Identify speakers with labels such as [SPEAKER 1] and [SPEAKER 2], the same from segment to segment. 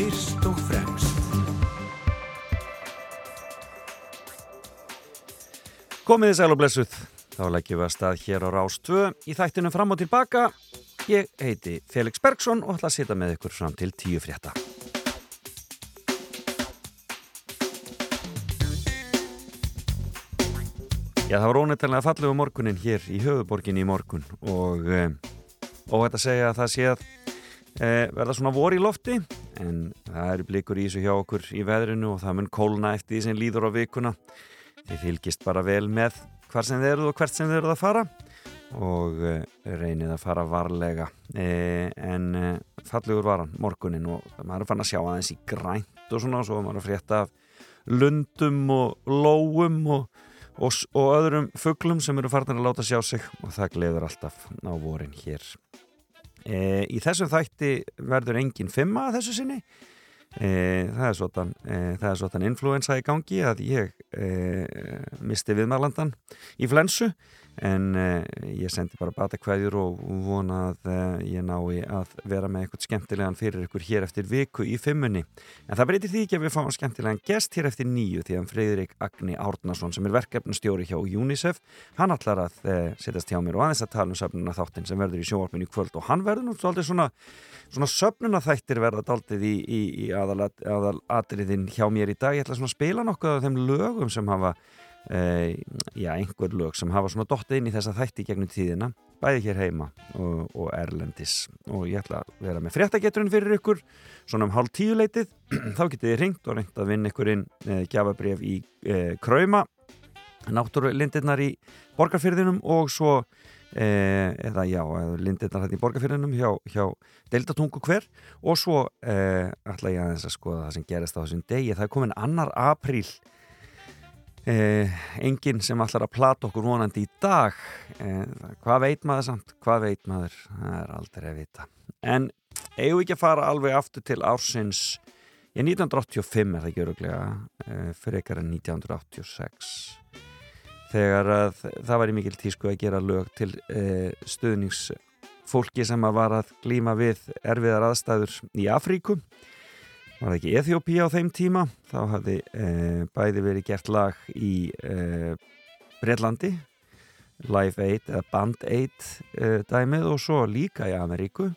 [SPEAKER 1] fyrst og fremst.
[SPEAKER 2] Komið þið sæl og blessuð. Þá leggjum við að stað hér á Rás 2 í þættinu fram og tilbaka. Ég heiti Felix Bergsson og ætla að sita með ykkur fram til tíu frétta. Já, það var óneittalega fallegu morgunin hér í höfuborgin í morgun og eh, óhætt að segja að það sé að eh, verða svona vor í lofti en það eru blikur í þessu hjá okkur í veðrinu og það mun kólna eftir því sem líður á vikuna. Þið fylgist bara vel með hvar sem þið eruð og hvert sem þið eruð að fara og eh, reynið að fara varlega eh, en eh, fallegur varan morgunin og maður er fann að sjá aðeins í grænt og svona og svo maður er að frétta af lundum og lóum og og, og öðrum fugglum sem eru farnir að láta sjá sig og það gleður alltaf á vorin hér. E, í þessum þætti verður engin fimma að þessu sinni. E, það er svotan, e, það er svotan influensa í gangi að ég e, misti viðmælandan í flensu en uh, ég sendi bara bata hverjur og vona að uh, ég nái að vera með eitthvað skemmtilegan fyrir ykkur hér eftir viku í fimmunni. En það breytir því ekki að við fáum skemmtilegan gest hér eftir nýju því að Freyðurik Agni Árnason sem er verkefnustjóri hjá UNICEF hann allar að uh, setjast hjá mér og aðeins að tala um söfnuna þáttin sem verður í sjóarpinu í kvöld og hann verður svolítið svona, svona söfnuna þættir verða daldið í, í, í aðalatriðin hjá mér í dag. Ég ætla að spila nokkuð af þeim lögum sem hafa já, einhver lög sem hafa svona dótt inn í þessa þætti gegnum tíðina bæði hér heima og, og Erlendis. Og ég ætla að vera með fréttageturinn fyrir ykkur svona um hálf tíu leitið. Þá getið þið ringt og reynd að vinna ykkur inn uh, gjafabref í uh, Krauma náttúrulindirnar í borgarfyrðinum og svo eða já, lindirnar hérna í borgarfyrðinum hjá, hjá Deildatungu hver. Og svo ætla ég að þess að skoða það sem gerist á þessum degi. Það er komin annar apríl Eh, enginn sem allar að plata okkur vonandi í dag. Eh, hvað veit maður samt? Hvað veit maður, það er aldrei að vita. En eigum við ekki að fara alveg aftur til ársins? Ég 1985 er það ekki öruglega eh, fyrir ekkar en 1986 þegar að það var í mikil tísku að gera lög til eh, stuðningsfólki sem að var að glíma við erfiðar aðstæður í Afríku var það ekki Eþjópi á þeim tíma? Þá hafði eh, bæði verið gert lag í eh, Breitlandi Live Aid eða Band Aid eh, dæmið og svo líka í Ameríku.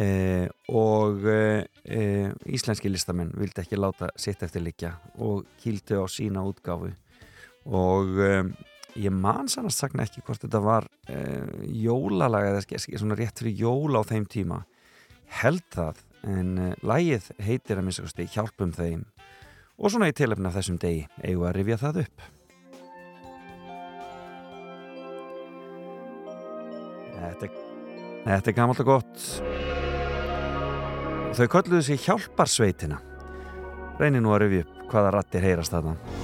[SPEAKER 2] Eh, og eh, eh, íslenski listamenn vildi ekki láta sitt eftir líkja og kýldu á sína útgáfu. Og ég man sannast sagna ekki hvort þetta var jólalaga eða svona rétt fyrir jóla á þeim tíma. Held það en uh, lægið heitir að minnstakosti Hjálpum þeim. Og svona í tilöfna þessum degi eigum að rifja það upp. Þetta, þetta er gammalt og gott. Þau kölluðu sér Hjálparsveitina. Reynir nú að rifja upp hvaða rattir heyrast þarna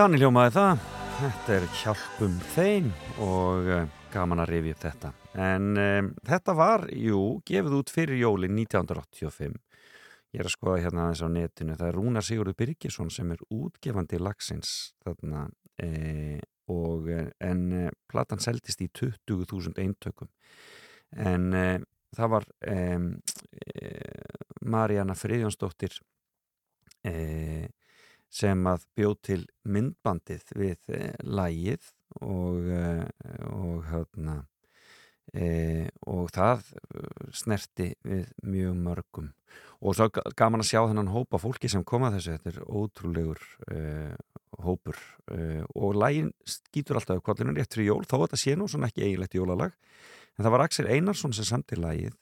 [SPEAKER 1] Hann hljómaði það. Þetta er hjálpum þeim og uh, gaman að rifja upp þetta. En um, þetta var, jú, gefið út fyrir jólinn 1985. Ég er að skoða hérna aðeins á netinu. Það er Rúnar Sigurður Birgisson sem er útgefandi lagsins þarna e, og en e, platan seldist í 20.000 eintökum. En e, það var Marjana Friðjónsdóttir eða sem að bjóð til myndbandið við e, lægið og, e, og, hérna, e, og það snerti við mjög mörgum. Og svo gaman að sjá þennan hópa fólki sem koma þessu, þetta er ótrúlegur hópur og lægin skýtur alltaf kvallinu rétt fyrir jól, þó að þetta sé nú svona ekki eiginlegt jólalag, en það var Axel Einarsson sem samti lægið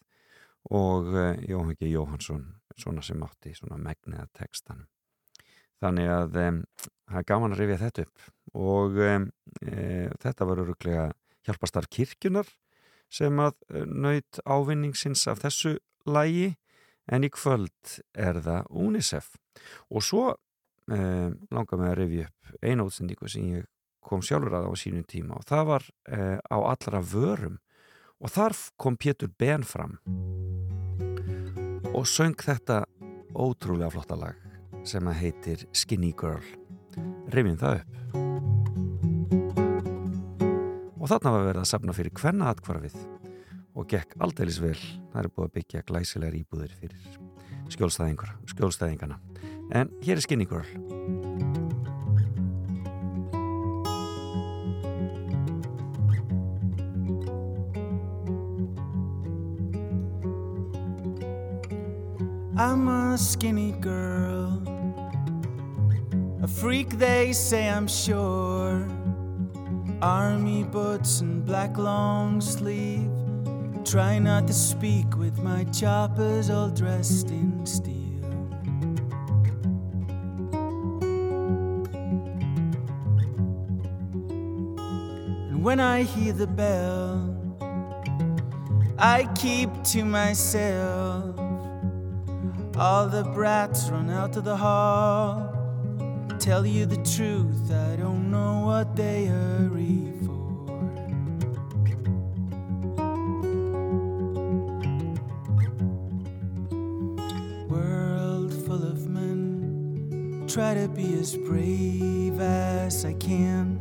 [SPEAKER 1] og Jóhann G. Jóhansson svona sem átti svona megniða textanum þannig að það er gaman að rifja þetta upp. Og e, þetta var öruglega hjálpastar kirkjunar sem að e, naut ávinningsins af þessu lægi en í kvöld er það UNICEF. Og svo um, langar mig að rifja upp einu útsendíku sem ég kom sjálfur að á sínum tíma. Og það var uh, á allra vörum. Og þar kom Pétur Ben fram og söng þetta ótrúlega flotta lag sem að heitir Skinny Girl. Rifjum það upp. Og þarna var verið að sapna fyrir hvenna atkvarfið og gekk aldeilis vel. Það er búið að byggja glæsilegar íbúðir fyrir skjólstæðingana. En hér er Skinny Girl. I'm a skinny girl Freak, they say, I'm sure. Army boots and black long sleeve. Try not to speak with my choppers all dressed in steel. And when I hear the bell, I keep to myself. All the brats run out to the hall tell you the truth, I don't know what they hurry for. World full of men, try to be as brave as I can,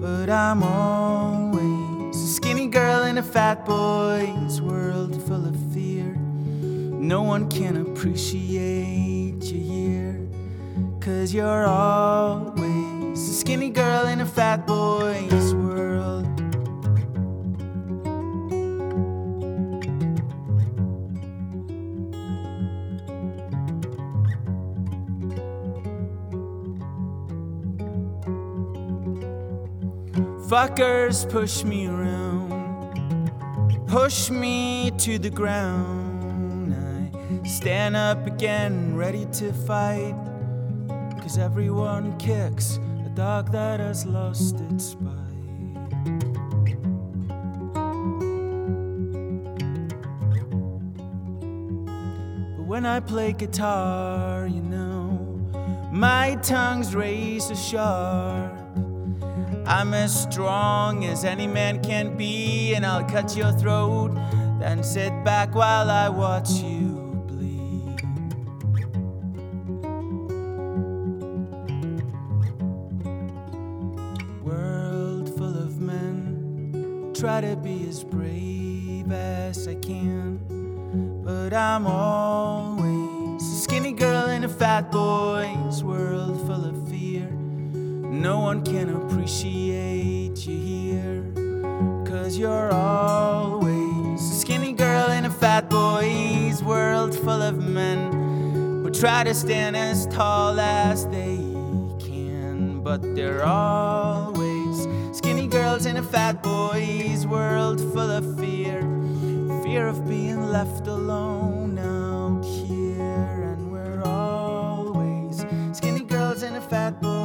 [SPEAKER 1] but I'm always a skinny girl in a fat boy's world full of fear. No one can appreciate. Cause you're always a skinny girl in a fat boy's world. Fuckers push me around, push me to the ground. I stand up again, ready to fight. Cause everyone kicks a dog that has lost its bite. But when I play guitar, you know, my tongue's razor sharp. I'm as strong as any man can be, and I'll cut your throat, then sit back while I watch you. Try to be as brave as I can. But I'm always a skinny girl in a fat boy's world full of fear. No one can appreciate you here. Cause you're always a skinny girl in a fat boy's world full of men who try to stand as tall as they can. But they're always girls in a fat boy's world full of fear. Fear of being left alone out here. And we're always skinny girls in a fat boy's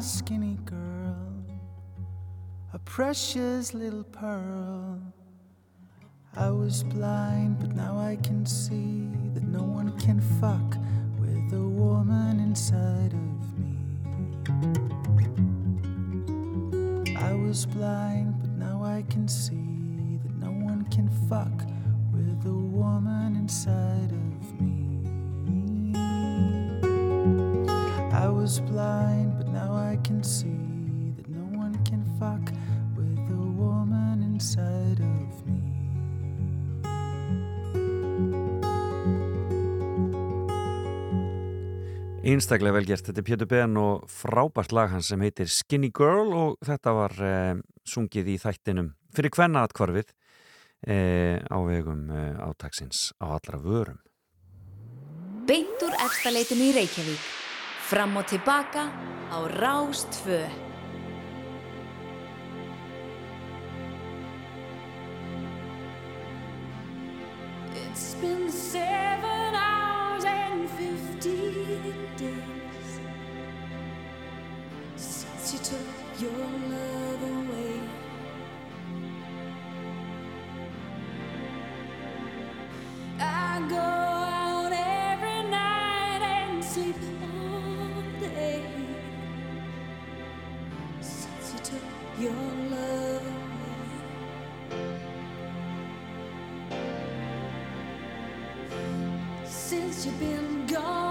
[SPEAKER 1] skinny girl, a precious little pearl. I was blind, but now I can see that no one can fuck with the woman inside of me. I was blind, but now I can see that no one can fuck with the woman inside of me. I was blind, but now I can see that no one can fuck with a woman inside of me.
[SPEAKER 2] Einstaklega vel gert, þetta er Pétur Ben og frábært lag hans sem heitir Skinny Girl og þetta var eh, sungið í þættinum fyrir hvenna atkvarfið eh, á vegum eh, átaksins á allra vörum.
[SPEAKER 3] Beint úr efstaleitinu í Reykjavík, fram og tilbaka á Rástfö.
[SPEAKER 4] It's been seven hours and fifteen days since you took your love away. I go Since you've been gone,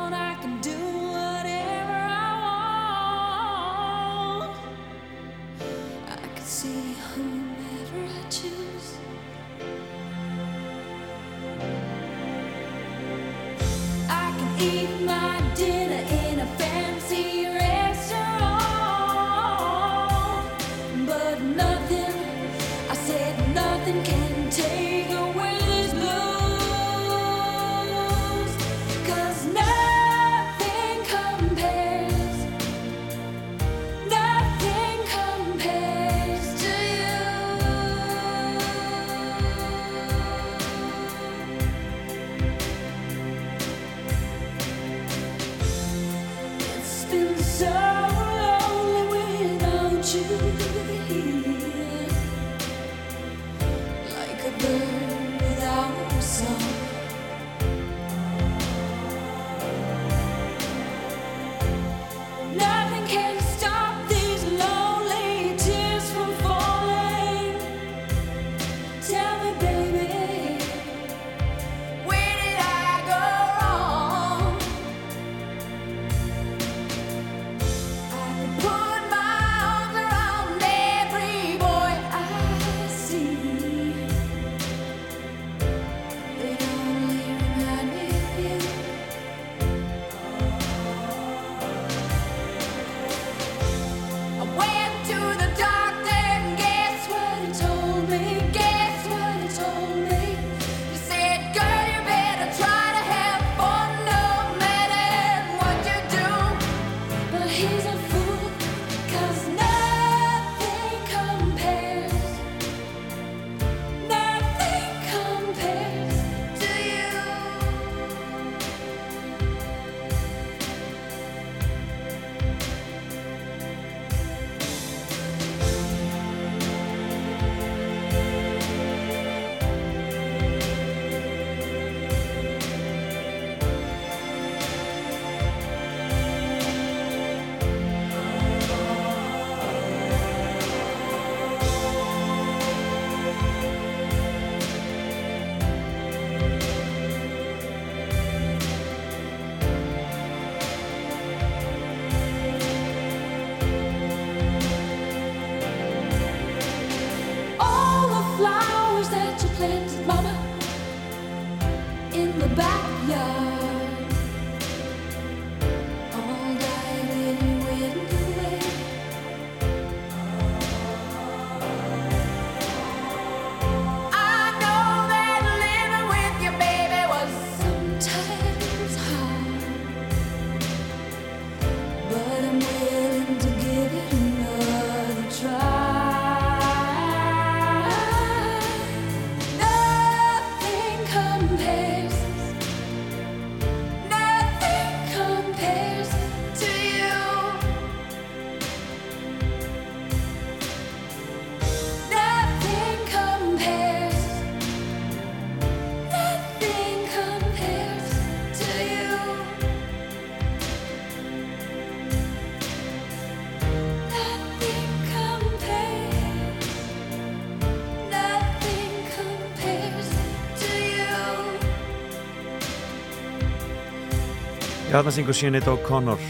[SPEAKER 2] Þarna syngur Sinead O'Connor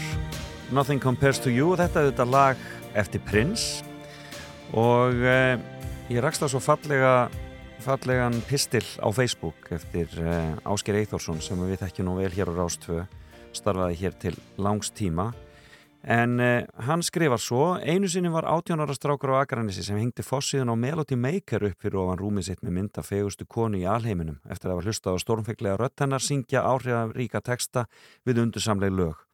[SPEAKER 2] Nothing Compares to You og þetta er þetta lag eftir Prince. Og eh, ég rakst á svo fallega fallegan pistil á Facebook eftir eh, Ásker Eithórsson sem við þekkjum nú vel hér á Rástvö starfaði hér til langs tíma en eh, hann skrifar svo einu sinni var 18 ára strákur á Akranissi sem hengdi fossiðan á Melody Maker upp fyrir ofan rúmið sitt með mynda fegustu konu í alheiminum eftir að hafa hlustað á stórnfeglega rött hennar syngja áhrifaríka texta við undursamleg lög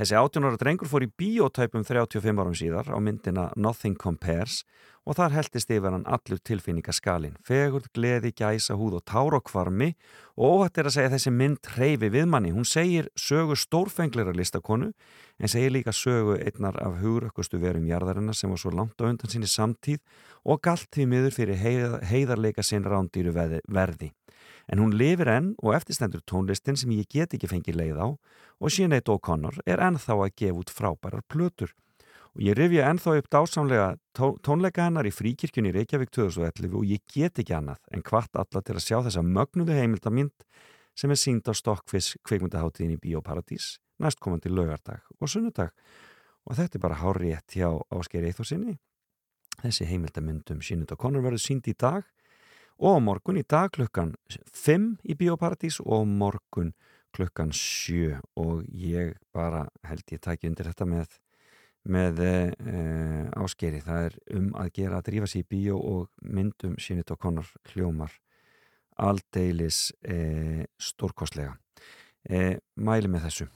[SPEAKER 2] Þessi 18 ára drengur fór í biotæpum 35 árum síðar á myndina Nothing Compares og þar heldist yfir hann allur tilfinningaskalin. Fegurð, gleði, gæsa, húð og tárokvarmi og óhætt er að segja þessi mynd hreyfi við manni. Hún segir sögu stórfenglera listakonu en segir líka sögu einnar af hugurökkustu verum jarðarinnar sem var svo langt á undan sinni samtíð og galt því miður fyrir heiðarleika sinn rándýru verði. En hún lifir enn og eftirstendur tónlistin sem ég get ekki fengið leið á og Sinead O'Connor er ennþá að gefa út frábærar plötur. Og ég rifja ennþá upp dásamlega tónleika hennar í fríkirkjunni Reykjavík 2011 og ég get ekki annað en hvart alla til að sjá þessa mögnuðu heimildamind sem er sínd á Stokkviss kveikmyndaháttíðin í Bíóparadís næstkomandi lögardag og sunnudag. Og þetta er bara hár rétt hjá Ásker Eithorsinni. Þessi heimildamindum Sinead O'Connor verður sínd í dag og morgun í dag klukkan 5 í Bíóparadís og morgun klukkan 7 og ég bara held ég tæki undir þetta með, með e, áskeri. Það er um að gera að drífa sér í bíó og myndum sínit og konar hljómar aldeilis e, stórkostlega. E, mæli með þessu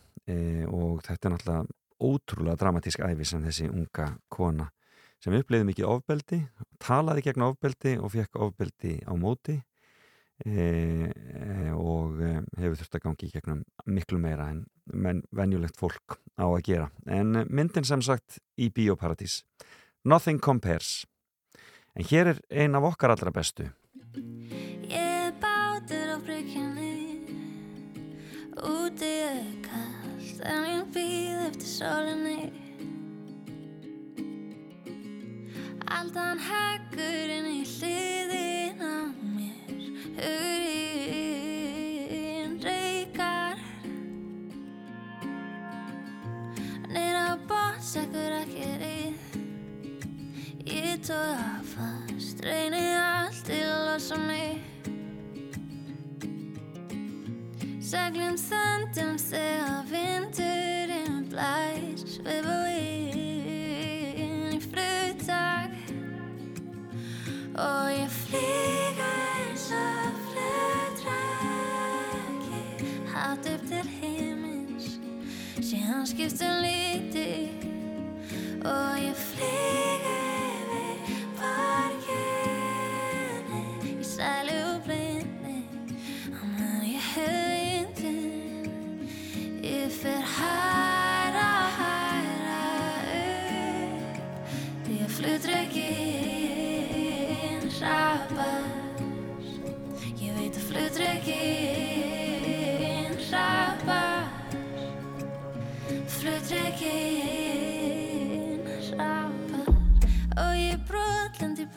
[SPEAKER 2] og þetta er náttúrulega ótrúlega dramatísk æfi sem þessi unga kona sem uppleiði mikið ofbeldi, talaði gegn ofbeldi og fekk ofbeldi á móti e, e, og e, hefur þurft að gangi gegnum miklu meira en menn, venjulegt fólk á að gera. En myndin sem sagt í Bíóparadís, Nothing Compares. En hér er ein af okkar allra bestu.
[SPEAKER 5] Ég Úti er kallt En ég býð eftir sólinni. Aldan heggur inn í hliðin á mér Hugurinn reykar. Nýra bóts ekkur ekki rið Ég tóða fast Reyni allt til að losa mig Seglum þöndum þegar vindurinn blæs Svifu inn í fluttak Og ég flýga eins og flutræki Hátt upp til heimins Síðan skiptum líti Og ég flýga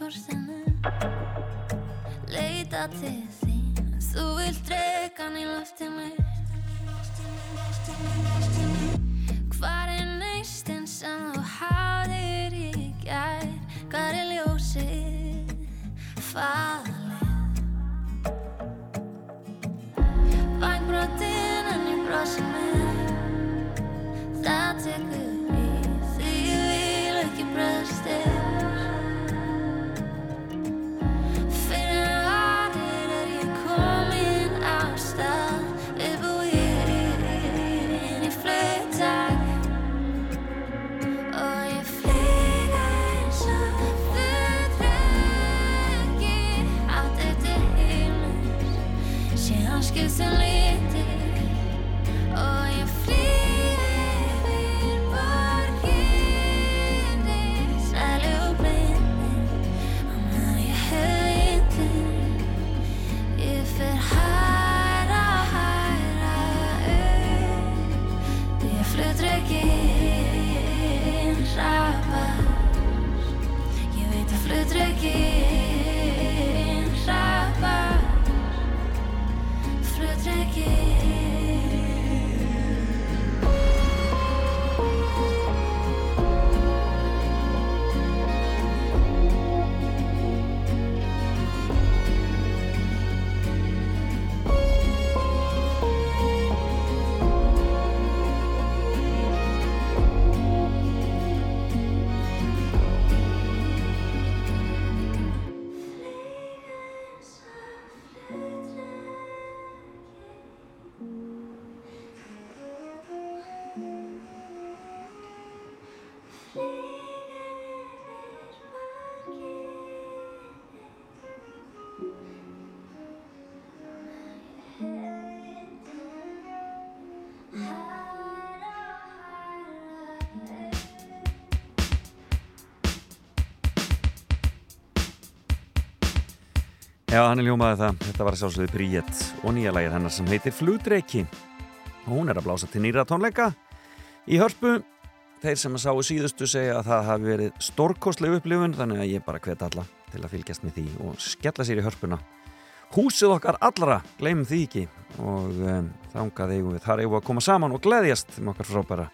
[SPEAKER 5] portinu Leita til þín þú vilt dregan í loftinu Hvar er neistinn sem þú hafðir í gær? Hvar er ljósið falið? Síðan skiptum
[SPEAKER 2] Já, hann er ljómaði það. Þetta var sjálfsögðu Bríett og nýja lægir hennar sem heitir Flugdreiki. Og hún er að blása til nýra tónleika í hörpu. Þeir sem að sáu síðustu segja að það hafi verið stórkostleg upplifun þannig að ég bara hvet alla til að fylgjast með því og skella sér í hörpuna. Húsið okkar allra, gleymum því ekki og um, þangað eigum við þar eigum við að koma saman og gleðjast með okkar frábæra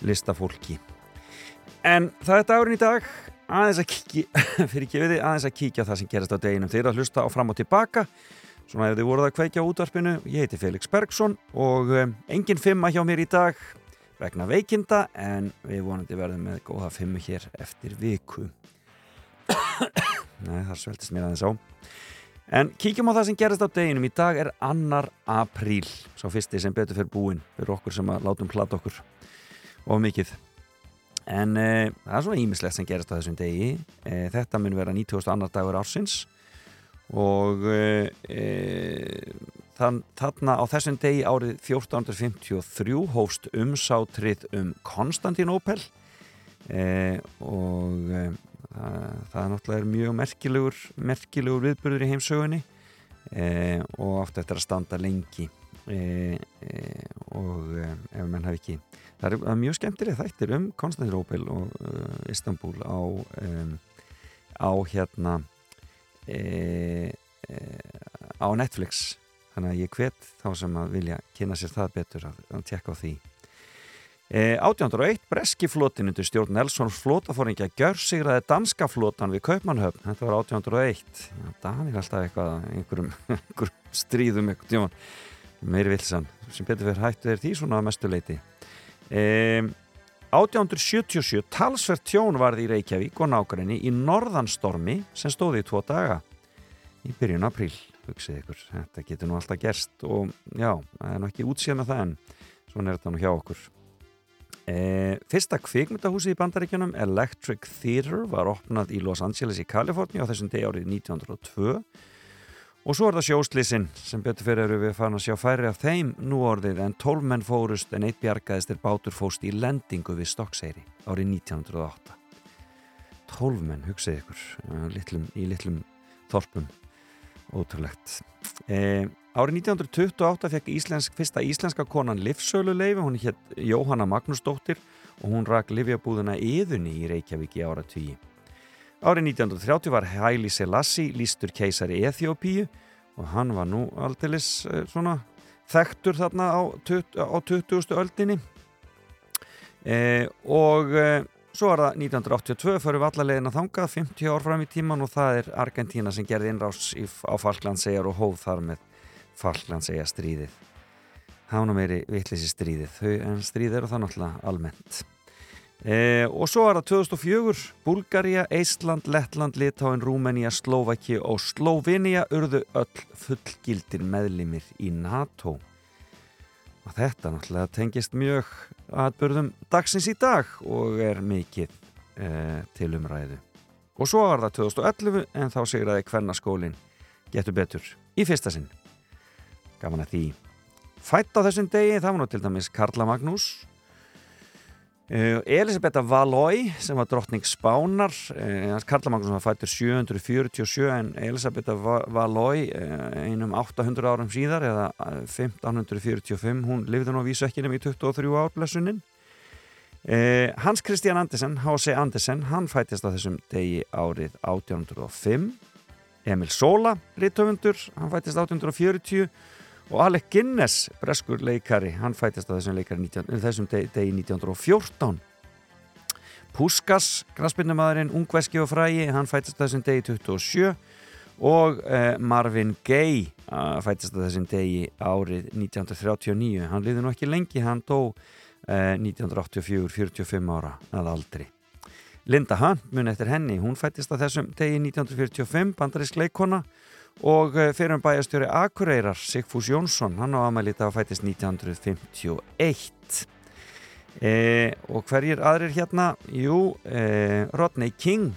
[SPEAKER 2] listafólki. En það er dagurinn í dag aðeins að kíkja, fyrir þið, aðeins að kíkja það sem gerast á deginum. Þeir eru að hlusta á fram og tilbaka, svona ef þið voruð að kveikja útvarpinu. Ég heiti Felix Bergsson og um, engin fimma hjá mér í dag vegna veikinda en við vonandi verðum með góða fimmu hér eftir viku. Nei, það sveltist mér aðeins á. En kíkjum á það sem gerast á deginum. Í dag er annar apríl, svo fyrsti sem betur fyrir búin, fyrir okkur sem að látum plata okkur og mikið. En e, það er svona ímislegt sem gerast á þessum degi. E, þetta mun vera 90. annar dagur ársins og e, þann, þarna á þessum degi árið 1453 hófst umsátrið um Konstantinopel og það, er náttúrulega mjög merkilegur, merkilegur viðburður í heimsögunni og átt eftir að standa lengi og ef mann hafi ekki það er, það er mjög skemmtileg þættir um Konstantinopel og uh, Istanbul á, um, á hérna e, e, á Netflix. Þannig að ég hvet þá sem að vilja kynna sér það betur að, að tjekka á því. E, 1801 Breski flotin undir stjórn Nelson flótafóringja gjör sigraði danska flotan við Kaupmannhöfn. Þetta var 1801 Já, Danir alltaf eitthvað einhverjum, einhverjum stríðum meiri vilsan sem betur fyrir hættu þeir því svona að mestu leiti Um, 1877 talsvert tjón varði í Reykjavík og nákvæmni í norðanstormi sem stóði í tvo daga. Í byrjun apríl, hugsið ykkur þetta getur nú alltaf gerst og já, það er nú ekki útsíð með það en svona er þetta nú hjá okkur. E, Fyrsta kvikmyndahúsi í bandaríkjunum Electric Theatre var opnað í Los Angeles í Kaliforni á þessum degi árið 1902 Og svo er það sjóslísinn sem betur fyrir eru við farin að sjá færi af þeim nú orðið en 12 menn fórust en eitt bjargaðist er bátur fóst í lendingu við Stokkseyri árið 1908. 12 menn, hugsið ykkur, litlum, í litlum þorpum, ótrúlegt. E, árið 1928 fekk íslensk, fyrsta íslenska konan livsöluleifi, hún hétt Jóhanna Magnúsdóttir og hún rak livjabúðuna yðunni í Reykjavík í ára 10. Árið 1930 var Haile Selassie lístur keisari Eþjópíu og hann var nú aldeilis svona þekktur þarna á, á 20. öldinni e, og e, svo var það 1982 fyrir vallalegin að þangað 50 ár fram í tíman og það er Argentina sem gerði innrás í, á Falklandsegjar og hóð þar með Falklandsegja stríðið það var nú meiri vittlisi stríðið en stríðið eru það náttúrulega almennt Eh, og svo var það 2004 Bulgaria, Eistland, Lettland, Litáin, Rúmenía, Slovaki og Slovinia urðu öll fullgildir meðlimir í NATO. Og þetta náttúrulega tengist mjög aðbörðum dagsins í dag og er mikið eh, til umræðu. Og svo var það 2011 en þá segir að hvernaskólin getur betur í fyrsta sinn. Gaman að því. Fætt á þessum degi, það var nú til dæmis Karla Magnús Elisabetta Valói sem var drottning Spánar Karla Magnússon fættur 747 en Elisabetta Valói uh, einum 800 árum síðar eða 1545 hún lifði nú á vísökkinum í 23 árblessunin Hans Christian Andersen H.C. Andersen, hann fættist á þessum degi árið 1805 Emil Sola, litöfundur hann fættist 1840 og Alec Guinness, breskur leikari hann fætist á þessum leikari 19, þessum degi, degi 1914 Puskas, græspinnumadurinn ungveski og frægi, hann fætist á þessum degi 27 og eh, Marvin Gaye fætist á þessum degi árið 1939 hann liði nú ekki lengi, hann dó eh, 1984, 45 ára að aldri. Linda Hunt mun eftir henni, hún fætist á þessum degi 1945, bandarísk leikona og fyrir um bæjastjóri Akureyrar Sigfús Jónsson, hann á aðmælita að fætist 1951 e, og hverjir aðrir hérna? Jú, e, Rodney King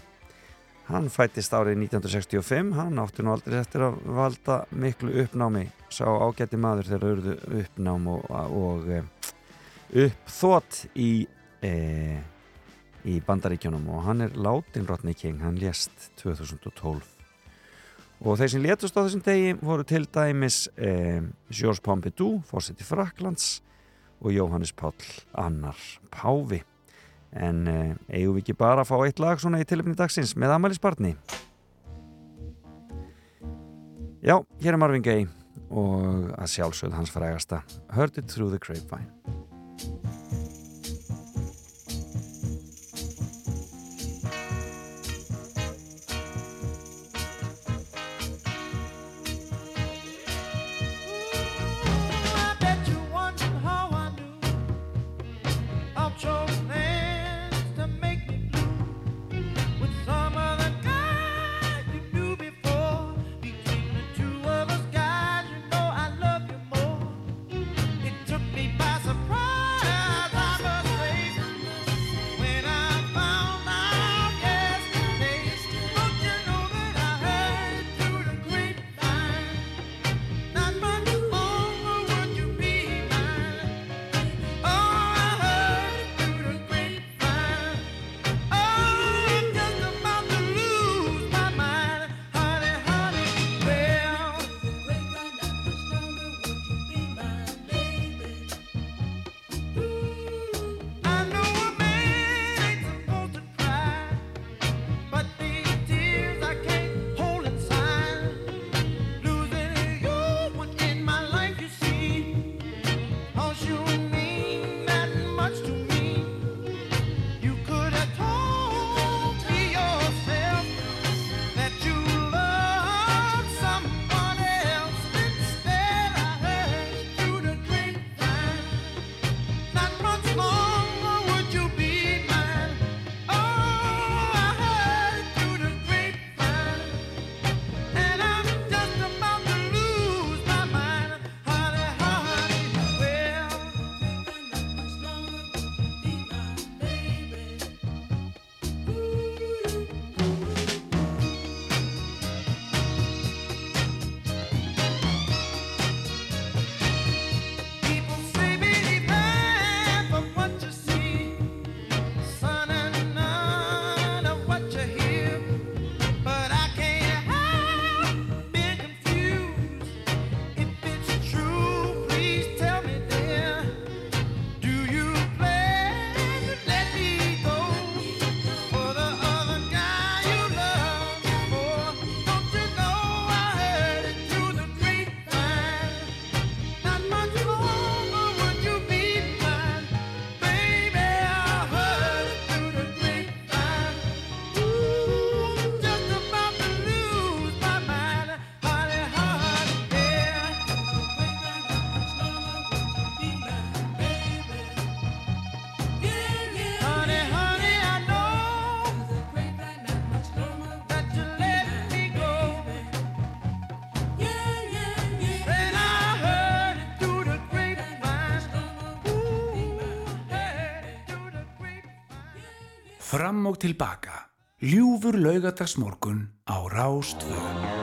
[SPEAKER 2] hann fætist árið 1965 hann átti nú aldrei eftir að valda miklu uppnámi sá ágætti maður þegar auðvitað uppnám og, og e, uppþót í í bandaríkjónum og hann er látin Rodney King, hann lést 2012
[SPEAKER 6] og þeir sem letust á þessum degi voru til dæmis eh, Georges Pompidou, fórseti Fraklands og Jóhannes Pál Annar Páfi. En eh, eigum við ekki bara að fá eitt lag svona í tilöfni dagsins með Amalys Barni Já, hér er Marvin Gaye og að sjálfsögð hans frægasta Heard it through the grapevine.
[SPEAKER 7] Fram og tilbaka. Ljúfur laugardagsmorgun á
[SPEAKER 4] Rástvöð.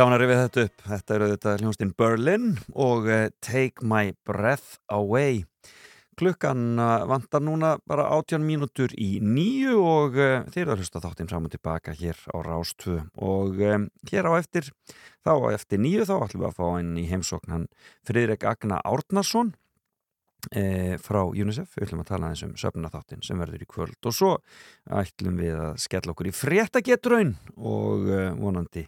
[SPEAKER 2] Gánar við þetta upp, þetta eru þetta hljónstinn Berlin og uh, Take My Breath Away. Klukkan uh, vantar núna bara 18 mínútur í nýju og uh, þeir eru að hlusta þáttinn fram og tilbaka hér á Rástvö og hér á eftir þá á eftir nýju þá ætlum við að fá inn í heimsókn hann Friðrik Agna Árnason e, frá UNICEF, við ætlum að tala eins um söfnaþáttin sem verður í kvöld. Og svo ætlum við að skella okkur í fréttagetraun og e, vonandi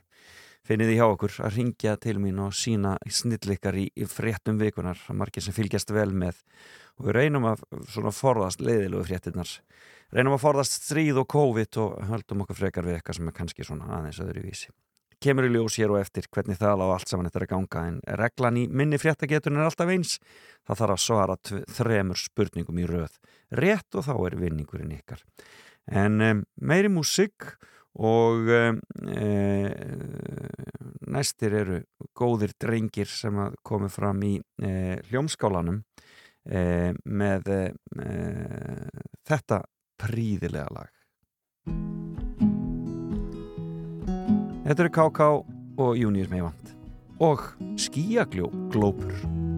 [SPEAKER 2] finnið því hjá okkur að ringja til mín og sína snillikar í, í fréttum vikunar, margir sem fylgjast vel með. Og við reynum að svona forðast leiðilegu fréttinnar reynum að forðast stríð og COVID og höldum okkur frekar við eitthvað sem er kannski svona aðeins öðru vísi kemur í ljós hér og eftir hvernig það á allt saman þetta er að ganga en reglan í minni fréttageturinn er alltaf eins. Það þarf að svara þremur spurningum í röð. Rétt og þá er vinningurinn ykkar. En um, meiri músik og e, næstir eru góðir drengir sem að komi fram í e, hljómskálanum e, með þetta príðilega lag. Þetta eru KK og Június Meivand og Skíaglópur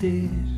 [SPEAKER 8] did.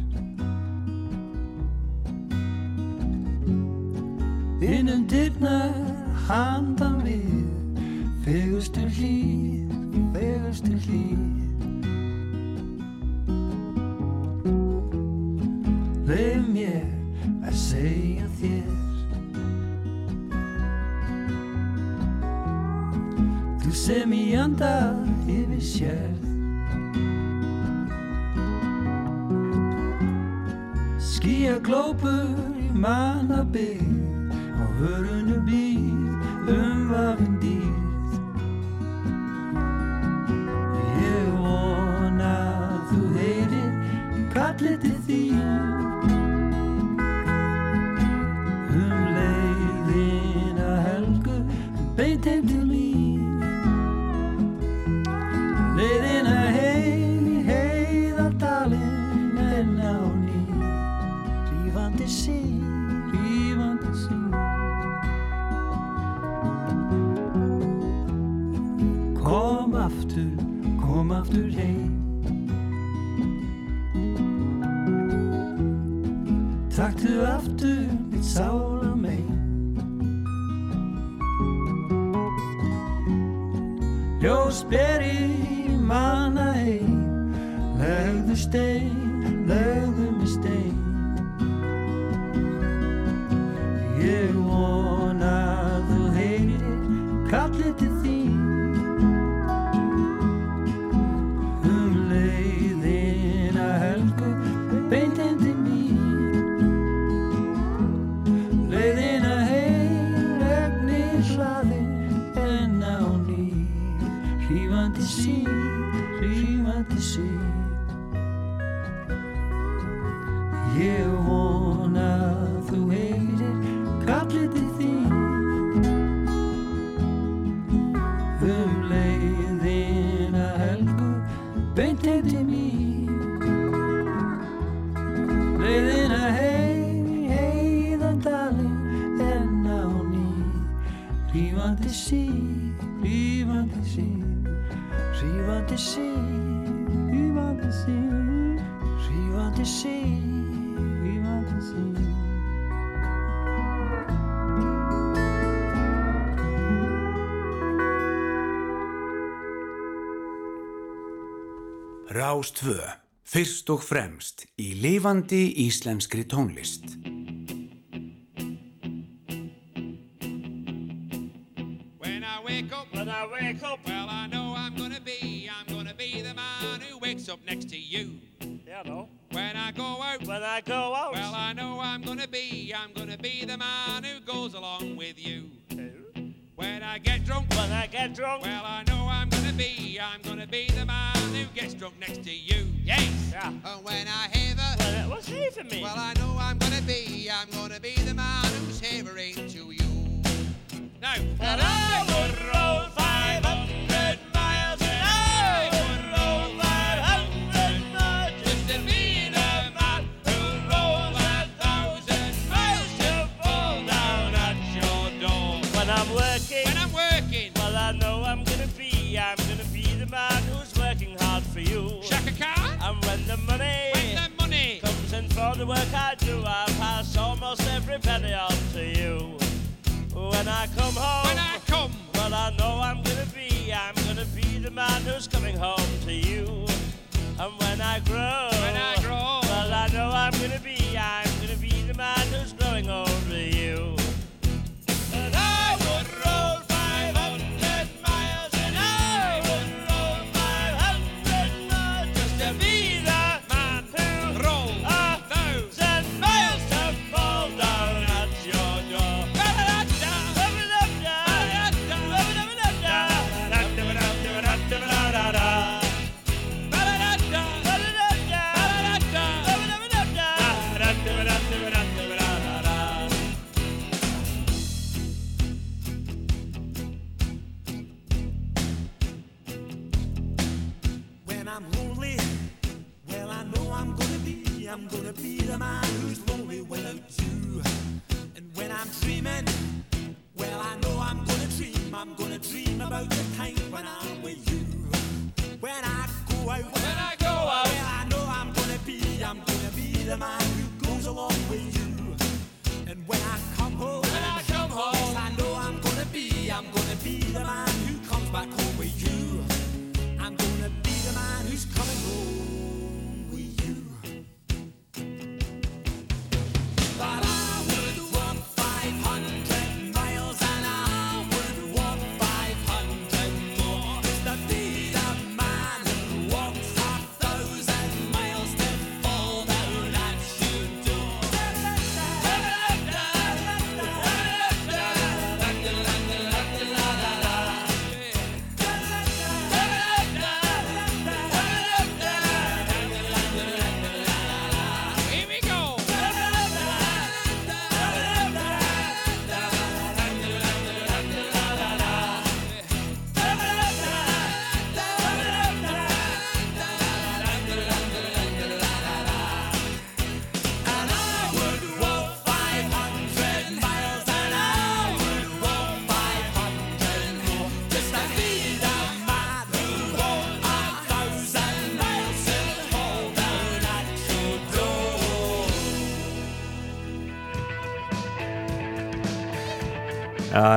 [SPEAKER 8] Rás
[SPEAKER 9] 2. Fyrst og fremst í lifandi íslenskri tónlist.
[SPEAKER 10] the
[SPEAKER 9] work I do, I pass almost every penny on to you. When I come home,
[SPEAKER 11] when I come,
[SPEAKER 9] well I know I'm gonna be, I'm gonna be the man who's coming home to you. And when I grow,
[SPEAKER 11] when I grow.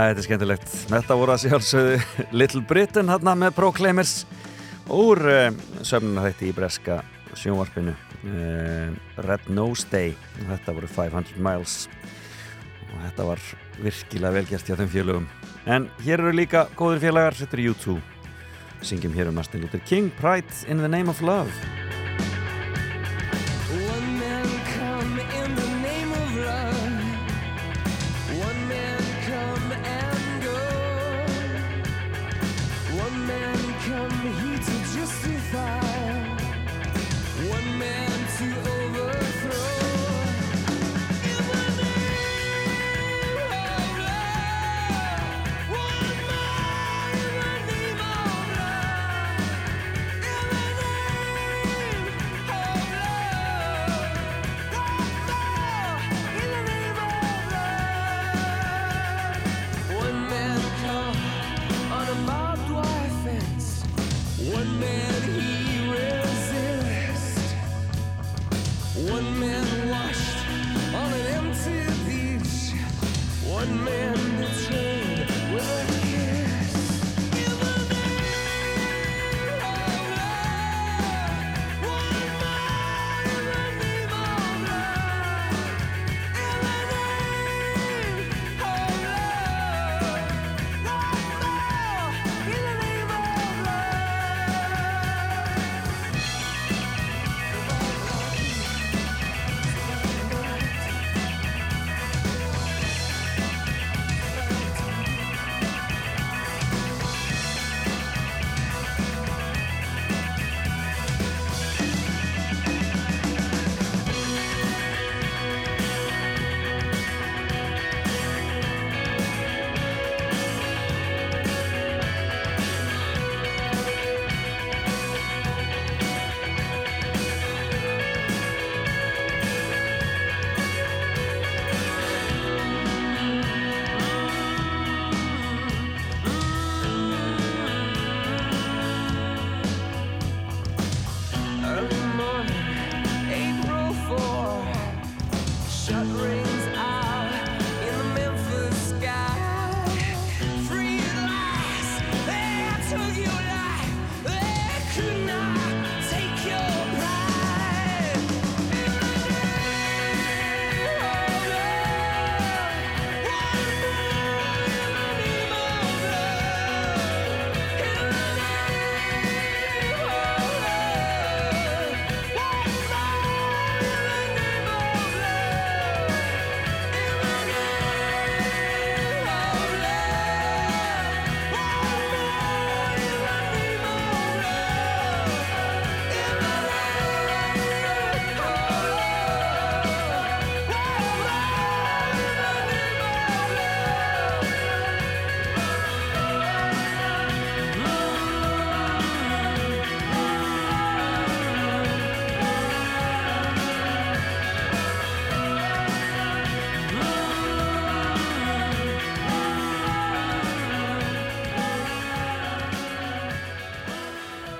[SPEAKER 2] þetta er skemmtilegt. Þetta voru að sjálfsögðu Little Britain hérna með Proclaimers úr eh, uh, sömnunarhætti í Breska sjónvarpinu uh, Red Nose Day og þetta voru 500 Miles og þetta var virkilega velgjert hjá þeim félögum. En hér eru líka góðir félagar, þetta eru U2 syngjum hér um Martin Luther King, Pride in the Name of Love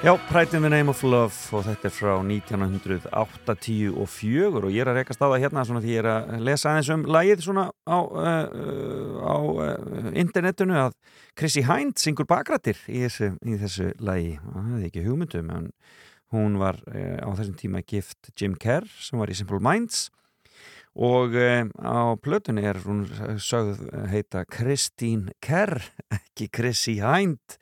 [SPEAKER 2] Já, Pride in the Name of Love og þetta er frá 1984 og ég er að rekast á það hérna svona því ég er að lesa aðeins um lagið svona á, uh, á uh, internetinu að Chrissy Hind syngur bakrættir í þessu, í þessu lagi. Það hefði ekki hugmyndum en hún var uh, á þessum tíma gift Jim Kerr sem var í Simple Minds og á plötunni er hún sögð heita Christine Kerr ekki Chrissy Hind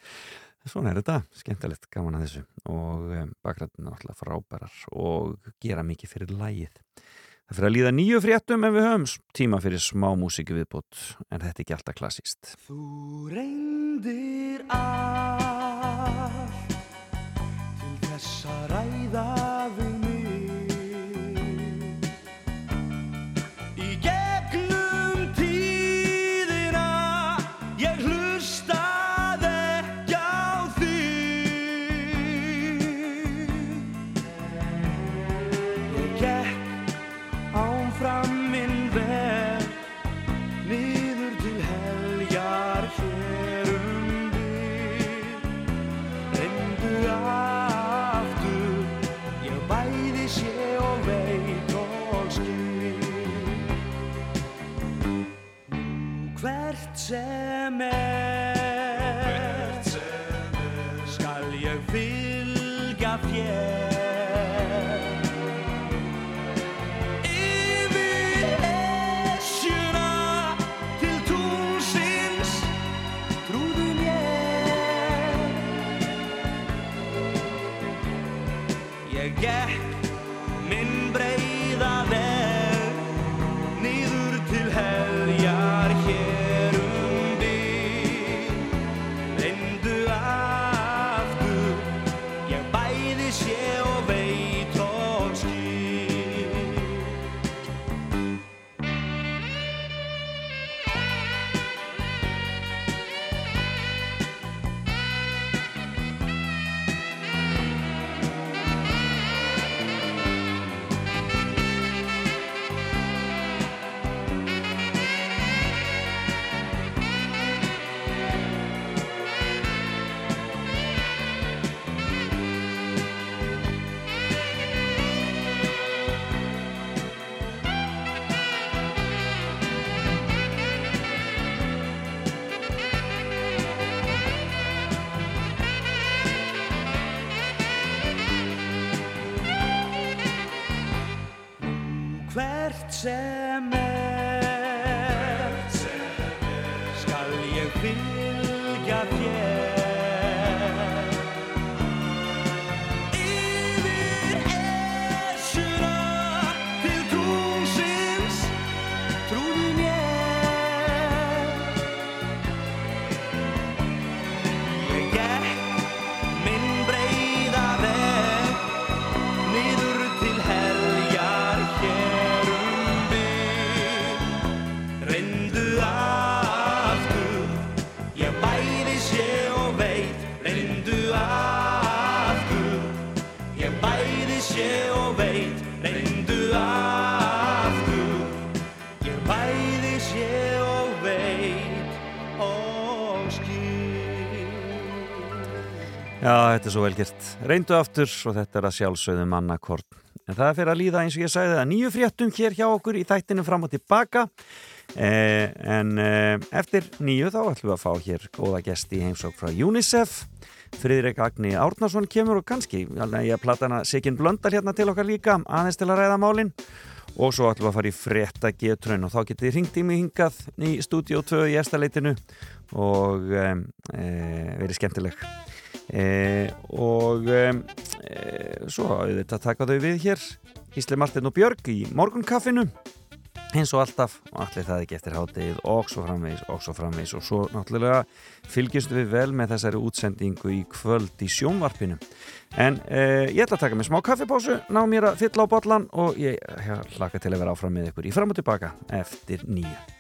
[SPEAKER 2] Svona er þetta, skemmtilegt, gaman að þessu og um, bakrættin náttúrulega frábærar og gera mikið fyrir lægið. Það fyrir að líða nýju fréttum en við höfum tíma fyrir smá músíku viðbútt en þetta er ekki alltaf klassíst.
[SPEAKER 12] Þú reyndir allt til þess að ræða við er
[SPEAKER 2] svo vel gert. Reyndu aftur og þetta er að sjálfsögðu mannakorn. En það er fyrir að líða eins og ég sagði það nýju fréttum hér hjá okkur í þættinu fram og tilbaka. Eh, en eh, eftir nýju þá ætlum við að fá hér góða gesti í heimsók frá UNICEF. Friðrik Agni Árnason kemur og kannski, ég að plata hana Sigyn Blöndal hérna til okkar líka, aðeins til að ræða málin. Og svo ætlum við að fara í frétta getrun og þá getið þið ringt í mig hingað í stúdíó 2 í efstaleitinu og e, e, verið skemmtileg. E, og e, svo auðvitað taka þau við hér. Gísli Martin og Björg í morgunkaffinu. Eins og alltaf og allir það ekki eftir háttegið og svo framvegis og svo framvegis og svo náttúrulega fylgjumst við vel með þessari útsendingu í kvöld í sjónvarpinu. En eh, ég ætla að taka mig smá kaffipásu ná mér að fylla á bollan og ég ja, hlaka til að vera áfram með ykkur í fram og tilbaka eftir nýju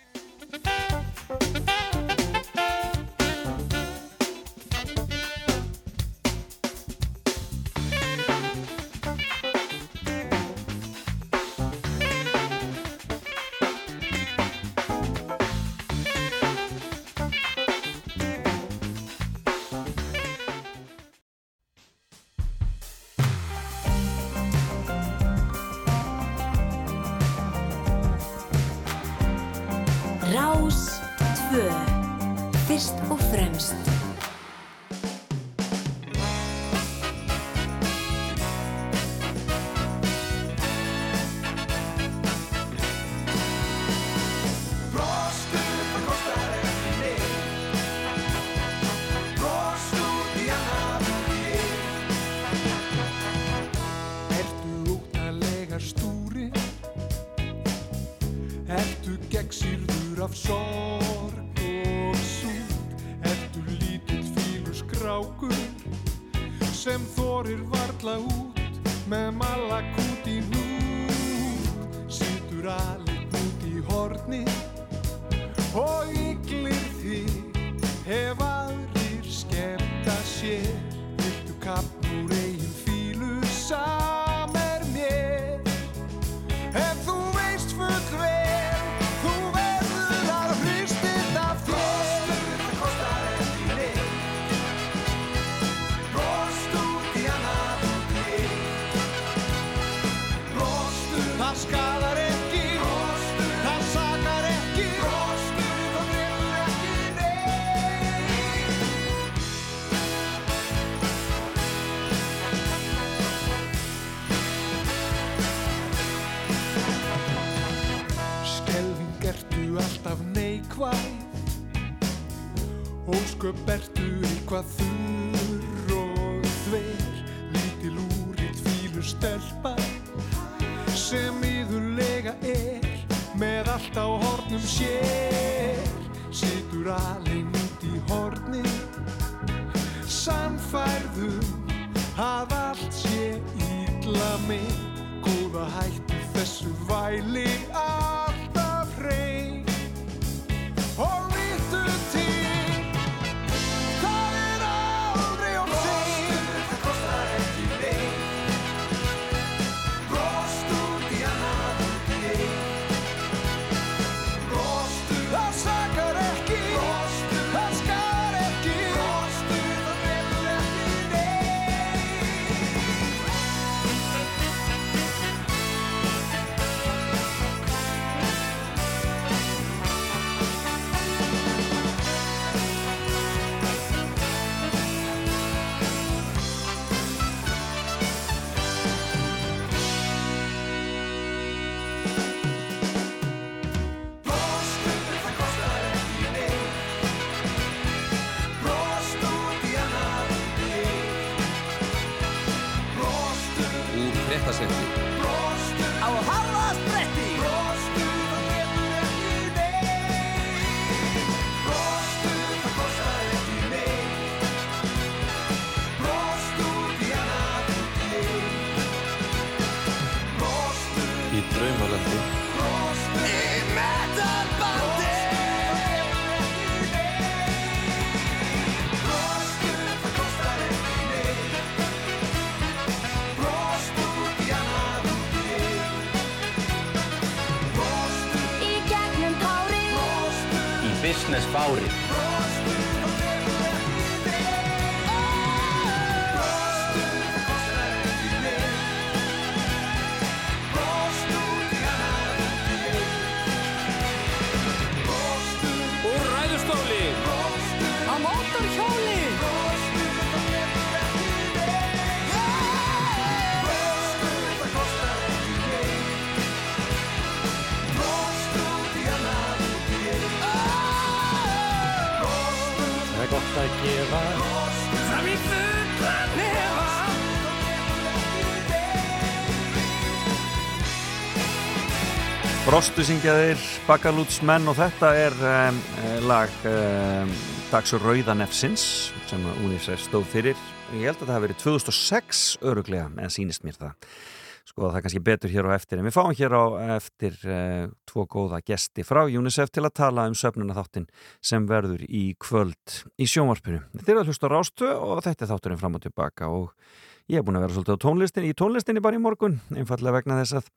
[SPEAKER 2] Ástu syngjaðir, bakalútsmenn og þetta er um, lag um, Dags og Rauðanefsins sem Unísæf stóð fyrir. Ég held að það hefði verið 2006 öruglega, eða sínist mér það. Skoða það kannski betur hér á eftir en við fáum hér á eftir uh, tvo góða gesti frá Unísæf til að tala um söfnuna þáttinn sem verður í kvöld í sjónvarpinu. Þetta er að hlusta rástu og þetta er þátturinn fram og tilbaka og Ég hef búin að vera svolítið tónlistin, í tónlistinni bara í morgun, einfallega vegna þess að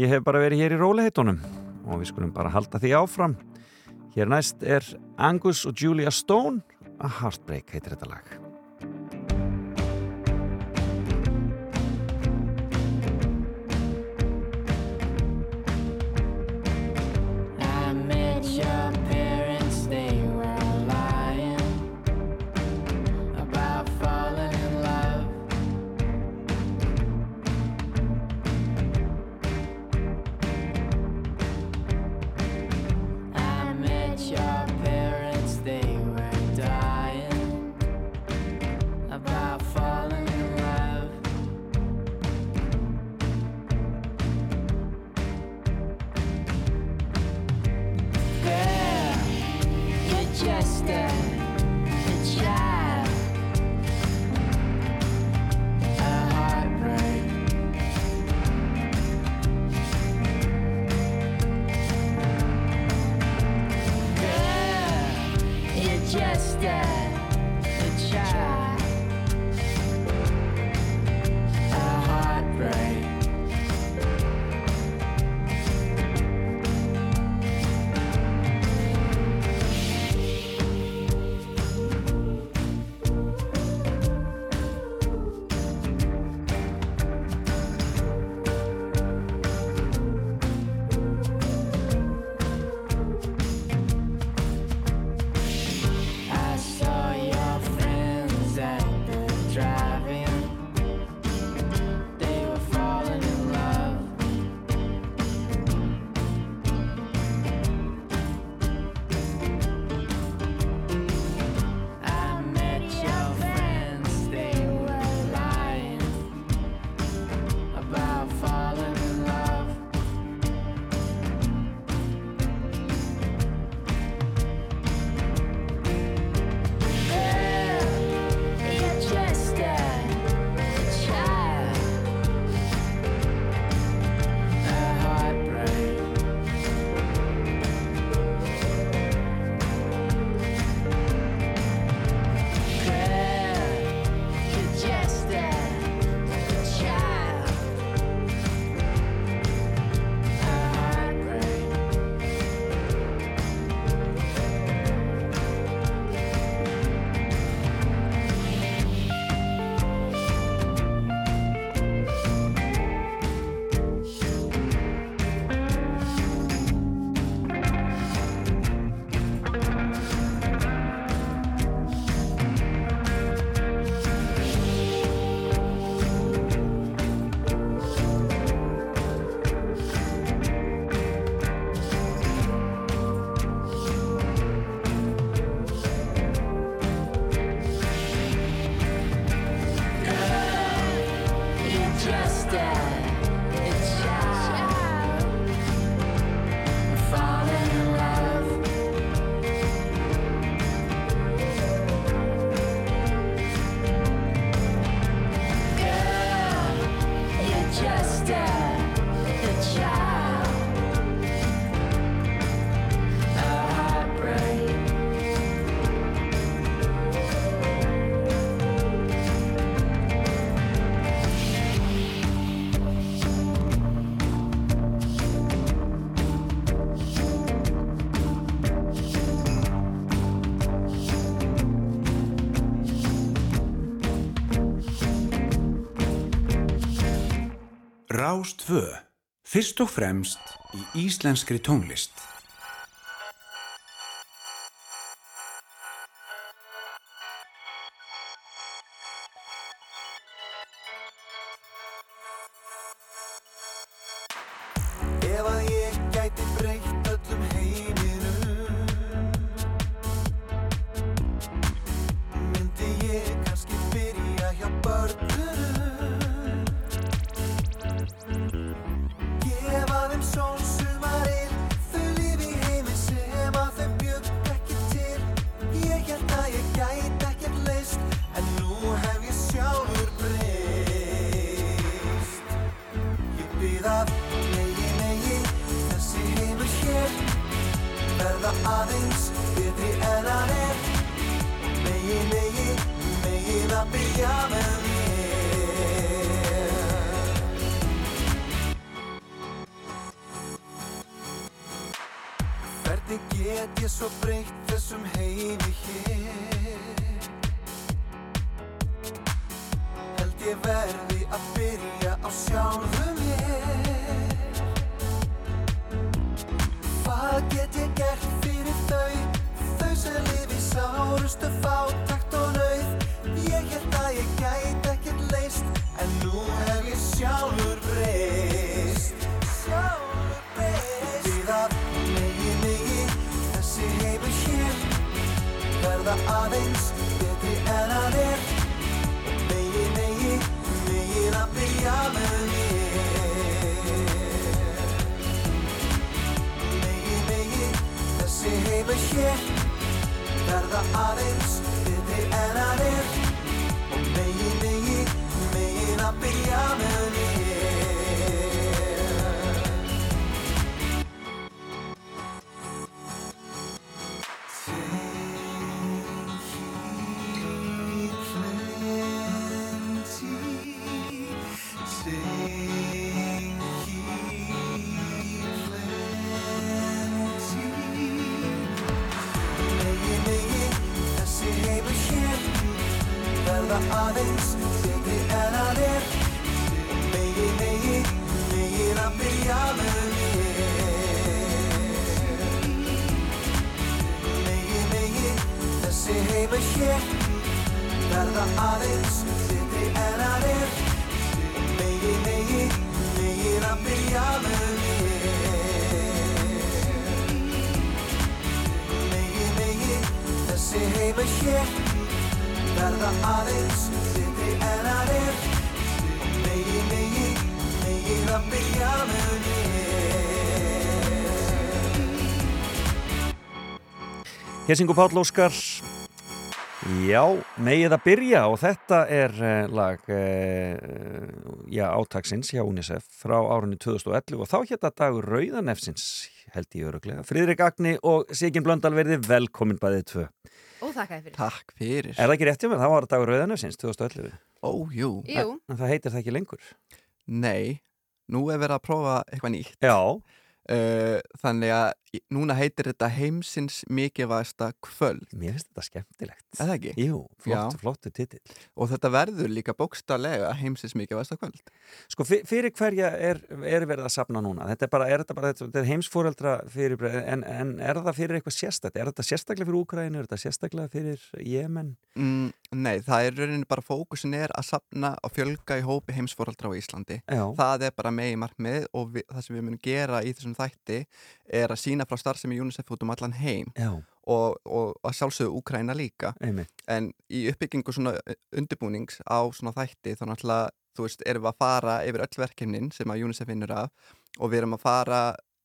[SPEAKER 2] ég hef bara verið hér í róliheitunum og við skulum bara halda því áfram. Hér næst er Angus og Julia Stone, A Heartbreak heitir þetta lag.
[SPEAKER 13] I met you
[SPEAKER 14] Rás 2. Fyrst og fremst í íslenskri tónlist.
[SPEAKER 15] Hér
[SPEAKER 2] syngur Páll Óskar Já, megið að byrja og þetta er uh, lag uh, já, átaksins hjá UNICEF frá árunni 2011 og þá hérna dagur Rauðanefsins held ég öruglega. Friðrik Agni og Sigin Blöndal verði velkomin bæðið tvö.
[SPEAKER 16] Og þakka þér fyrir.
[SPEAKER 17] Takk fyrir.
[SPEAKER 2] Er það ekki rétt hjá mér? Það var dagur Rauðanefsins 2011.
[SPEAKER 17] Ó, jú.
[SPEAKER 16] Jú.
[SPEAKER 2] En það heitir það ekki lengur.
[SPEAKER 17] Nei, nú er verið að prófa eitthvað nýtt.
[SPEAKER 2] Já.
[SPEAKER 17] Uh, þannig að núna heitir þetta heimsins mikilvægsta kvöld.
[SPEAKER 2] Mér finnst þetta skemmtilegt.
[SPEAKER 17] Er það ekki?
[SPEAKER 2] Jú, flott, flottu titill.
[SPEAKER 17] Og þetta verður líka bókstarlega heimsins mikilvægsta kvöld.
[SPEAKER 2] Sko fyr- fyrir hverja er, er verið að sapna núna? Þetta er bara, er þetta bara, þetta er heimsfóreldra fyrir, en, en er það fyrir eitthvað sérstætt? Er þetta sérstaklega fyrir Úkrænu? Er þetta sérstaklega fyrir Jemen?
[SPEAKER 17] Mm, nei, það er rauninni bara fókusin er að sapna og fjölga í hópi heimsforaldra á Íslandi.
[SPEAKER 2] Já.
[SPEAKER 17] Það er bara megi markmið og við, það sem við munum gera í þessum þætti er að sína frá starfsemi UNICEF út um allan heim
[SPEAKER 2] Já.
[SPEAKER 17] og, og að sjálfsögðu Úkræna líka.
[SPEAKER 2] Einmitt.
[SPEAKER 17] En í uppbyggingu svona undirbúnings á svona þætti þá náttúrulega, þú veist, erum við að fara yfir öll verkefnin sem að UNICEF vinnur af og við erum að fara,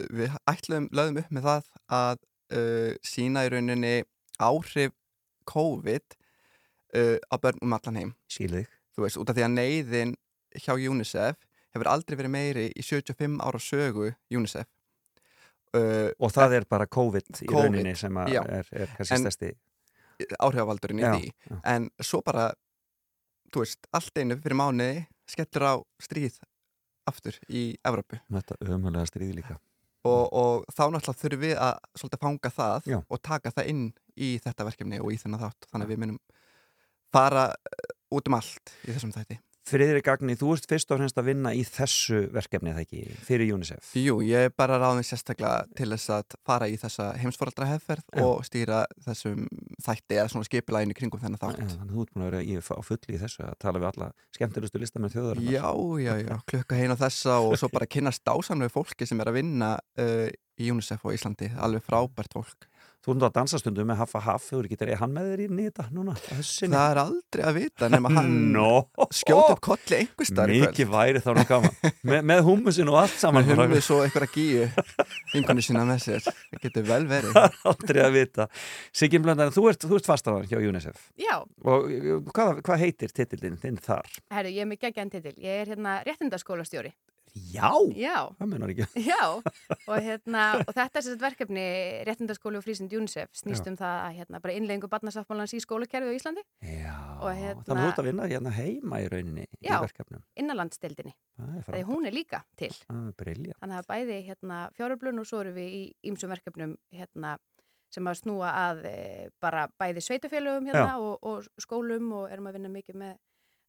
[SPEAKER 17] við ætlum, lögum upp með það að uh, sína í rauninni áhrif COVID uh, á börn um allan heim.
[SPEAKER 2] Skilðið.
[SPEAKER 17] Þú veist, út af því að neyðin hjá UNICEF hefur aldrei verið meiri í 75 ára sögu UNICEF. Uh,
[SPEAKER 2] Og það er bara COVID í
[SPEAKER 17] COVID,
[SPEAKER 2] rauninni sem
[SPEAKER 17] já.
[SPEAKER 2] er, er kannski stærsti.
[SPEAKER 17] áhrifavaldurinn í því
[SPEAKER 2] já.
[SPEAKER 17] en svo bara þú veist, allt einu fyrir mánuði skellur á stríð aftur í Evrópu
[SPEAKER 2] Þetta ömulega stríði líka.
[SPEAKER 17] og, og þá náttúrulega þurfum við að svolítið fanga það
[SPEAKER 2] Já.
[SPEAKER 17] og taka það inn í þetta verkefni og í þennan þátt þannig að við munum fara eh, út um allt í þessum þætti
[SPEAKER 2] Friðrik Agni, þú ert fyrst og fremst að vinna í þessu verkefni, það ekki, fyrir UNICEF.
[SPEAKER 17] Jú, ég er bara ráðin sérstaklega til þess að fara í þessa heimsforaldra hefferð
[SPEAKER 2] Já.
[SPEAKER 17] og stýra þessum þætti eða svona skipilæginu kringum þennan þátt
[SPEAKER 2] Já, þannig að þú ert búin að vera í, á fulli í þessu að tala við alla skemmtilegustu listamenn þjóðarinnar.
[SPEAKER 17] Já, já, já, klukka heina þessa og svo bara kynnast dásamlegu fólki sem er að vinna uh, í UNICEF og Íslandi, alveg frábært fólk.
[SPEAKER 2] Þú ert nú að dansa stundum með Haffa Haff, þú getur, er hann með þér í nýta núna? á þessu sinni?
[SPEAKER 17] Það er aldrei að vita nema hann
[SPEAKER 2] no.
[SPEAKER 17] skjóta upp kolli einhver kvöld.
[SPEAKER 2] Mikið væri þá nú gaman. Me, með hummusin og allt saman.
[SPEAKER 17] Með hummus og einhverja gíu vinkonu sína með sér. Það getur vel verið.
[SPEAKER 2] Það er aldrei að vita. Sigin Blöndar, þú ert, þú ert fastaðan hjá UNICEF.
[SPEAKER 16] Já,
[SPEAKER 2] Og uh, hvað, hvað heitir titillin þinn þar?
[SPEAKER 16] herru, ég er með geggjan titil. Ég er hérna réttindaskólastjóri.
[SPEAKER 2] Já!
[SPEAKER 16] Já.
[SPEAKER 2] Það menar ekki.
[SPEAKER 16] Já, og, hérna, og þetta er sérst verkefni réttindaskóli og frísind UNICEF snýst
[SPEAKER 2] Já.
[SPEAKER 16] um það að hérna, bara innleggingu barnasáttmálans í skólakerfi á Íslandi
[SPEAKER 2] Já.
[SPEAKER 16] og hérna,
[SPEAKER 2] Þannig að þú ert að vinna hérna heima í rauninni
[SPEAKER 16] Já.
[SPEAKER 2] í verkefnum.
[SPEAKER 16] innanlandsdeildinni
[SPEAKER 2] Það er
[SPEAKER 16] þegar hún er líka til
[SPEAKER 2] briljant.
[SPEAKER 16] þannig að bæði hérna, fjáröflun og svo erum við í ýmsum verkefnum hérna, sem að snúa að e, bara bæði sveitafélögum hérna, og, og skólum og erum að vinna mikið með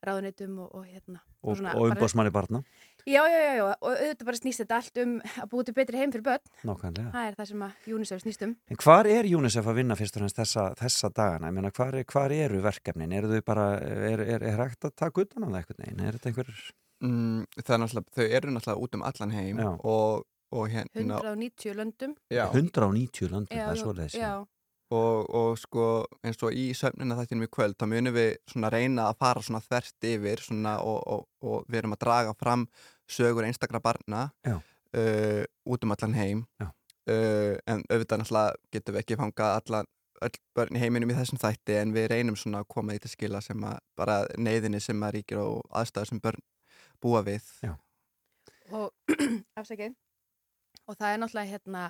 [SPEAKER 16] ráðunitum og, og hérna
[SPEAKER 2] Og,
[SPEAKER 16] svona
[SPEAKER 2] og
[SPEAKER 16] bara-
[SPEAKER 2] umbóðsmanni barna.
[SPEAKER 16] Já, já, já, já, og auðvitað bara snýst þetta allt um að búið til betri heim fyrir börn
[SPEAKER 2] Nákvæmlega.
[SPEAKER 16] það er það sem að UNICEF snýst um
[SPEAKER 2] En hvar er UNICEF að vinna fyrst og fremst þessa, þessa dagana? Ég meina, hvar, er- hvar eru verkefnin? Eru þau bara, er, er, er hægt að taka utan á það eitthvað neginn? Er þetta einhver...
[SPEAKER 17] Mm, það er náttúrulega, þau eru náttúrulega út um allan heim
[SPEAKER 2] Já.
[SPEAKER 17] og, og hérna
[SPEAKER 16] 190 löndum
[SPEAKER 17] Já.
[SPEAKER 2] 190 löndum,
[SPEAKER 16] Já,
[SPEAKER 2] það er
[SPEAKER 16] já,
[SPEAKER 2] svoleiðis.
[SPEAKER 16] já.
[SPEAKER 17] Og, og sko eins og í söfnina þættinum í kvöld þá munum við svona reyna að fara svona þvert yfir svona og, og, og við erum að draga fram sögur einstakra barna uh, út um allan heim. Uh, en auðvitað náttúrulega getum við ekki fangað allan öll börn í heiminum í þessum þætti en við reynum svona að koma því til skila sem að bara neyðinni sem að ríkir og aðstæður sem börn búa við.
[SPEAKER 2] Já.
[SPEAKER 16] og afsakið. Og það er náttúrulega hérna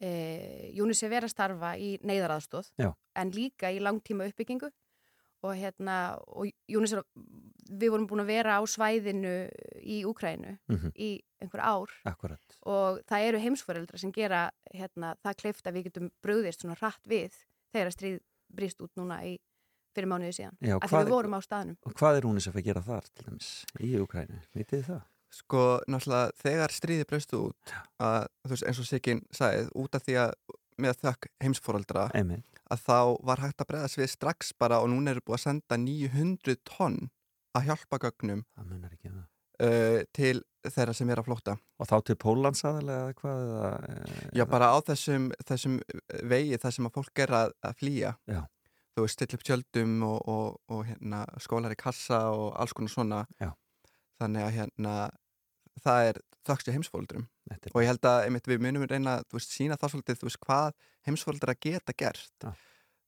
[SPEAKER 16] e, UNICEF er að starfa í neyðaraðstóð en líka í langtíma uppbyggingu og hérna og UNICEF, við vorum búin að vera á svæðinu í Úkrænu
[SPEAKER 2] Mhm.
[SPEAKER 16] í einhver ár
[SPEAKER 2] Akkurat.
[SPEAKER 16] og það eru heimsforeldra sem gera hérna, það kleift að við getum brugðist svona hratt við þegar stríð brýst út núna í fyrir mánuði síðan
[SPEAKER 2] Já, hvað-
[SPEAKER 16] við vorum á staðnum
[SPEAKER 2] Og hvað er UNICEF að gera þar til dæmis í Ukrænu? Vitið það?
[SPEAKER 17] Sko, náttúrulega, þegar stríði breystu út, að, veist, eins og Sigyn sagði, út af því að með þökk heimsfóraldra, að þá var hægt að breyðast við strax bara og núna eru búið að senda 900 tonn að hjálpa gögnum
[SPEAKER 2] ekki um það.
[SPEAKER 17] uh, til þeirra sem er að flótta.
[SPEAKER 2] Og þá til Póllands aðalega eða hvað? Eða, eh,
[SPEAKER 17] Já, bara á þessum, þessum vegi þar sem að fólk er að, að flýja.
[SPEAKER 2] Já.
[SPEAKER 17] Þú veist, stilla upp tjöldum og, og, og hérna, skólar í kassa og alls konar svona.
[SPEAKER 2] Já.
[SPEAKER 17] Þannig að hérna, það er þökkstu
[SPEAKER 2] er-
[SPEAKER 17] Og ég held að einmitt, við munum reyna að sína það svolítið, þú veist, hvað heimsfóldra geta gert.
[SPEAKER 2] Já.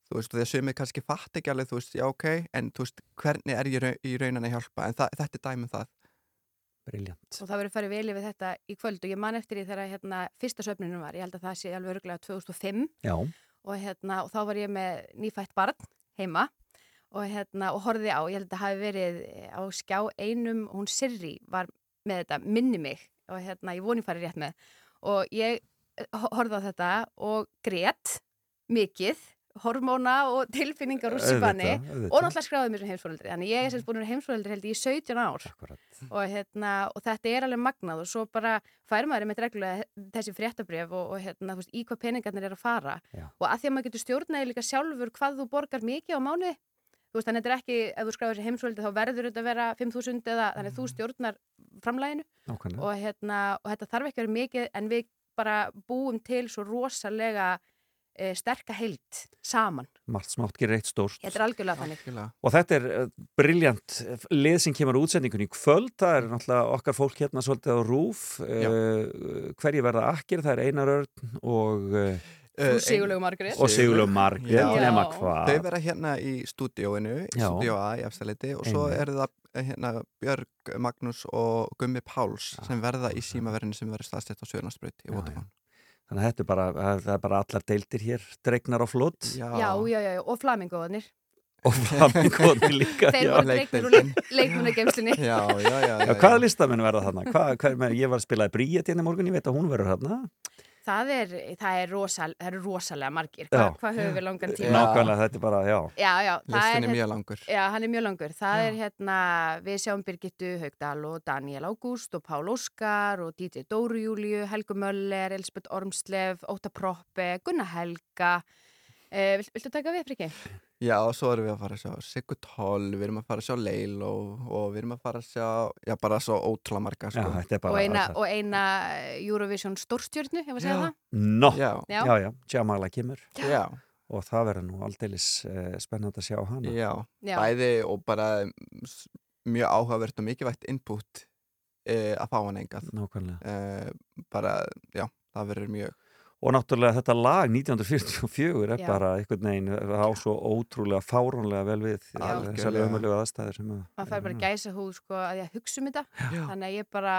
[SPEAKER 17] Þú veist, því að sömur kannski fatt ekki alveg, þú veist, já, ok, en þú veist, hvernig er ég í raunan að hjálpa? En það, þetta er dæmið það.
[SPEAKER 2] Briljant.
[SPEAKER 16] og það verður farið vel yfir þetta í kvöld og ég man eftir því þegar hérna, fyrsta söfnunum var, ég held að það sé alveg örgulega 2005
[SPEAKER 2] Já.
[SPEAKER 16] og, hérna, og þá var ég með nýfætt barn heima og, hérna, og horfði á, ég held að það hafi verið á skjá einum, hún Sirri var með þetta, minni mig og hérna, ég voni farið rétt með. Og ég eh, ho- horfði á þetta og grét mikið hormóna og tilfinningar úr
[SPEAKER 2] auðvitað.
[SPEAKER 16] og náttúrulega skráði mér sem heimsfóreldri þannig ég er sem búin að vera heimsfóreldri held í 17 ár. Og, hérna, og þetta er alveg magnað og svo bara fær maður með reglulega þessi fréttabref og, og hérna, veist, í hvað peningarnir er að fara.
[SPEAKER 2] Já.
[SPEAKER 16] og að því að maður getur stjórnaði líka sjálfur hvað þú borgar mikið á mánuði þú veist, þannig að þetta er ekki, ef þú skráður þessi heimsfóreldri þá verður þetta að vera 5.000 eða þannig að þú stjórnar framlæginu
[SPEAKER 2] Nákvæmlega.
[SPEAKER 16] og, hérna, og þetta þarf ekki að vera mikið en við bara búum til svo rosalega e, sterka heild saman.
[SPEAKER 2] Margt smátt gerir eitt stórt.
[SPEAKER 16] Þetta er algjörlega þannig.
[SPEAKER 2] Og þetta er uh, briljant lið sem kemur á útsendingunni í kvöld, það er náttúrulega okkar fólk hérna svolítið á rúf, uh, hverji verða akkir, það er Einar Örn og, uh,
[SPEAKER 16] Þú Sigurlaug Margrét.
[SPEAKER 2] og Sigurlaug Margrét,
[SPEAKER 17] Já.
[SPEAKER 2] nema hvað.
[SPEAKER 17] Þau vera hérna í stúdíóinu, í
[SPEAKER 2] Já.
[SPEAKER 17] stúdíó A í efstaleiti og svo eru það eh, hérna Björg, Magnús og Gummi Páls sem verða í símaverðinu sem verður staðstætt á Söðurlandsbreyt í Votafón.
[SPEAKER 2] Þannig að þetta er bara, það er bara allar deildir hér, dregnar á flott
[SPEAKER 16] Já, já, já, já, og flamingóðanir.
[SPEAKER 2] og flamingóðni líka.
[SPEAKER 16] Þeir
[SPEAKER 2] já.
[SPEAKER 16] voru dregnir úr leik, leikmunagemslinni.
[SPEAKER 17] Já, já, já.
[SPEAKER 2] Já, hvaða listamenn verða þarna? Hvað, hver, menn, ég var að spila í Bríet hérna í morgun, ég veit að hún verður þarna.
[SPEAKER 16] Það er, það er, rosal, það er rosalega margir. Hva,
[SPEAKER 2] Já.
[SPEAKER 16] hvað höfum við langan tíma?
[SPEAKER 2] Nákvæmlega, þetta er bara, já.
[SPEAKER 16] Já, já. það
[SPEAKER 17] Listinn er
[SPEAKER 16] hérna-
[SPEAKER 17] mjög langur.
[SPEAKER 16] Já, hann er mjög langur. Það er hérna, við sjáum Birgittu Haugdal og Daniel Ágúst og Pál Óskar og DJ Dóru Júliu, Helgu Möller, Elisabeth Ormslef, Óta Proppe, Gunnar Helga. Eh, vilt, viltu taka við, Friki?
[SPEAKER 17] Já, og svo erum við að fara að sjá Sigur Toll, við erum að fara að sjá Leil og, og við erum að fara að sjá, já, bara svo ótrúlega marga, sko.
[SPEAKER 2] Já, þetta er
[SPEAKER 16] Og eina, og eina Eurovision stórstjörnu, hefur að segja
[SPEAKER 17] Já.
[SPEAKER 16] það?
[SPEAKER 2] Nó,
[SPEAKER 17] Já.
[SPEAKER 2] já,
[SPEAKER 16] Já.
[SPEAKER 2] Jamala kemur.
[SPEAKER 17] Já.
[SPEAKER 2] Og það verður nú aldeilis uh, spennand að sjá hana.
[SPEAKER 17] Já,
[SPEAKER 16] Já.
[SPEAKER 17] bæði og bara mjög áhugavert og mikilvægt input uh, að fá hann engað.
[SPEAKER 2] Nákvæmlega.
[SPEAKER 17] Uh, bara, já, það verður mjög
[SPEAKER 2] Og náttúrulega þetta lag 1944 er
[SPEAKER 16] Já.
[SPEAKER 2] bara einhvern veginn á svo ótrúlega fáránlega vel við þessar
[SPEAKER 17] Algjörlega.
[SPEAKER 2] ömulegu aðstæður sem að
[SPEAKER 16] maður fær bara gæsa húð sko að ég hugsa um þetta
[SPEAKER 2] Já.
[SPEAKER 16] þannig að ég bara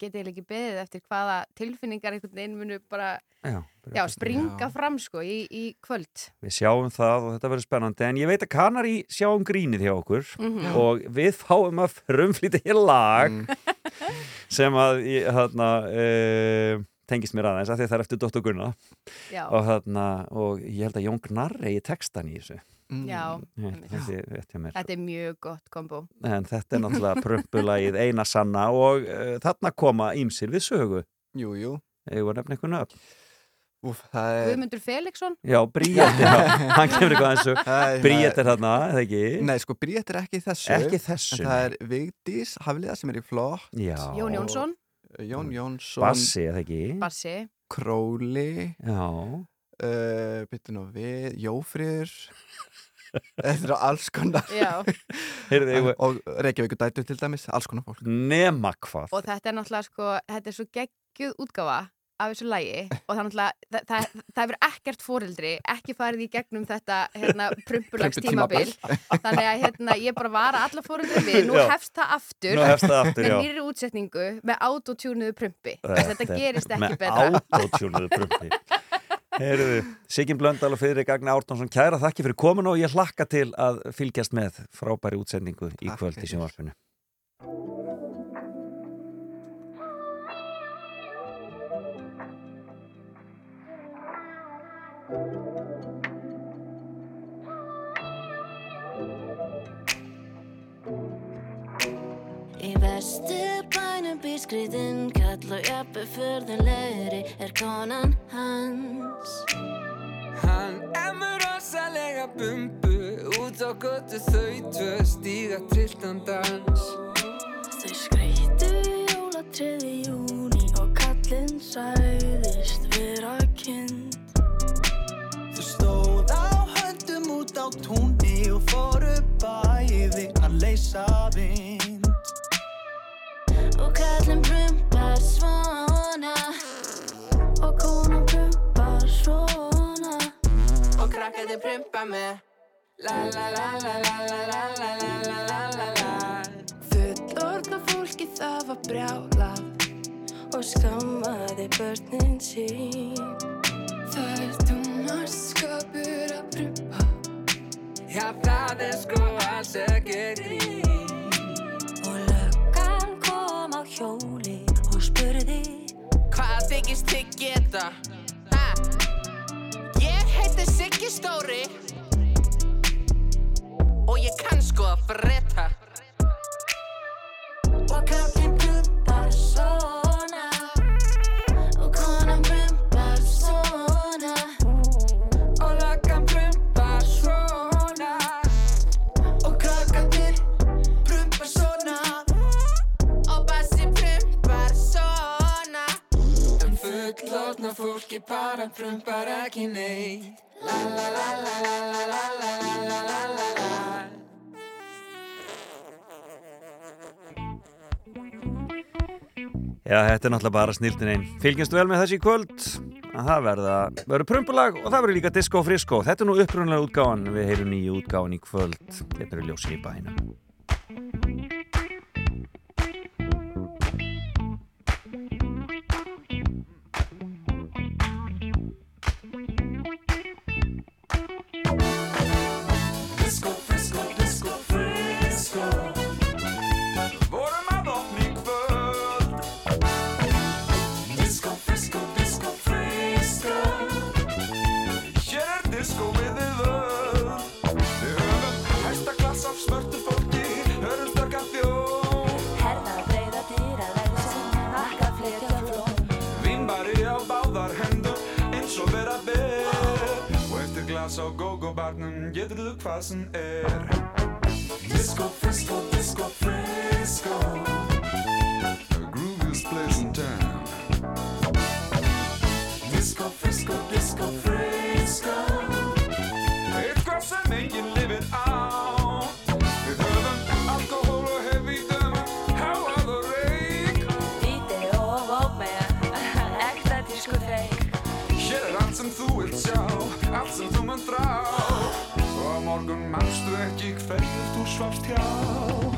[SPEAKER 16] geti eiginlega ekki beðið eftir hvaða tilfinningar einhvern veginn munu bara
[SPEAKER 2] Já,
[SPEAKER 16] já, springa fram sko í, í kvöld
[SPEAKER 2] Við sjáum það og þetta verður spennandi en ég veit að Kanari sjáum grínið hjá okkur
[SPEAKER 16] Mhm.
[SPEAKER 2] og við fáum að frumflýta hér lag
[SPEAKER 17] Mm.
[SPEAKER 2] sem að þarna, uh, tengist mér aðeins af því að það er eftir Dóttur Gunna
[SPEAKER 16] Já.
[SPEAKER 2] og, þarna, og ég held að Jón Gnarr eigi textan í þessu
[SPEAKER 17] mm.
[SPEAKER 16] Já,
[SPEAKER 2] þessi,
[SPEAKER 16] þetta er mjög gott kombo
[SPEAKER 2] en þetta er náttúrulega prumpulagið eina sanna og uh, þarna koma ímsir við sögu
[SPEAKER 17] Jú, jú.
[SPEAKER 2] Eða var nefn eitthvað nöfn
[SPEAKER 17] Úf, er...
[SPEAKER 16] Guðmundur Felixson
[SPEAKER 2] Já, Bríett er hann kemur eitthvað eins og
[SPEAKER 17] Æ,
[SPEAKER 2] Bríett er þarna, eða ekki?
[SPEAKER 17] Nei, sko, Bríett er ekki í þessu.
[SPEAKER 2] Ekki í þessu,
[SPEAKER 17] En það er Vigdís Hafliða sem er í flott.
[SPEAKER 2] Já.
[SPEAKER 16] Jón Jónsson,
[SPEAKER 17] Jón Jónsson.
[SPEAKER 2] Bassi, eða ekki?
[SPEAKER 16] Bassi
[SPEAKER 17] Króli.
[SPEAKER 2] Já.
[SPEAKER 17] Uh, Byttu nú við. Jófriður. Þetta eru alls konar.
[SPEAKER 16] Já.
[SPEAKER 2] Heyrðu, eigum við-
[SPEAKER 17] Og dætu til dæmis, alls konar fólk.
[SPEAKER 2] Nema hvað
[SPEAKER 16] og þetta er náttúrulega sko, þetta er svo geggjuð útgáfa af þessu lægi og það er náttúrulega, það, það, það hefur ekkert fóreldri ekki farið í gegnum þetta hérna, prumpulags tímabil. Þannig að hérna, ég bara vara alla fóreldri við nú
[SPEAKER 2] Já.
[SPEAKER 16] hefst það aftur,
[SPEAKER 2] hefst það aftur,
[SPEAKER 16] með nýri útsetningu með autotjúnuðu prumpi. Þetta gerist ekki
[SPEAKER 2] með
[SPEAKER 16] betra.
[SPEAKER 2] Með autotjúnuðu prumpi. Heyrðu, Sigyn Blöndal og Friðrik Agni Árnánsson kæra þakki fyrir komin og ég hlakka til að fylgjast með frábæri útsendingu í kvöld í
[SPEAKER 17] fyrir.
[SPEAKER 2] Í
[SPEAKER 5] vestu bænum býskriðinn kall og jafnveg förðulegri er konan hans.
[SPEAKER 18] Hann emur ósalega bumbu út á götu þau tvö stíga trilltandans
[SPEAKER 5] Þau skreitu jólatriði júni og kallinn sæðist vera
[SPEAKER 15] kynn vind
[SPEAKER 5] og kallinn prumpar svona og konan prumpar svona
[SPEAKER 18] og krakkaði prumpa með La la la la la la la la la la la la la
[SPEAKER 5] Fullorðna fólki það var brjálað og skammaði börnin sín Það er dúnarskapur að prumpa
[SPEAKER 18] Það er sko alls ekki grín
[SPEAKER 5] og löggan kom á hjóli og spurði
[SPEAKER 18] Hvað þykist þið geta? Ha? Ég heiti Siggi Stóri Og ég kann sko að fretta
[SPEAKER 5] og kallinn
[SPEAKER 18] fullorðna fólki bara prumpar ekki neitt La la la la la la la la la la la la
[SPEAKER 2] Já, þetta er náttúrulega bara snildin einn. Fylgjast vel með þessi kvöld. að Það verða, verður prumpulag og það verður líka disco og frisko. Þetta er nú upprunnulega útgáfan. Við heyrum nýju útgáfan í kvöld. Þetta eru ljósin í bænum.
[SPEAKER 15] Á go-go-barnum getur þú hvað sem er. Disco, frisco, disco, frisco ekki hverju þú svafst hjá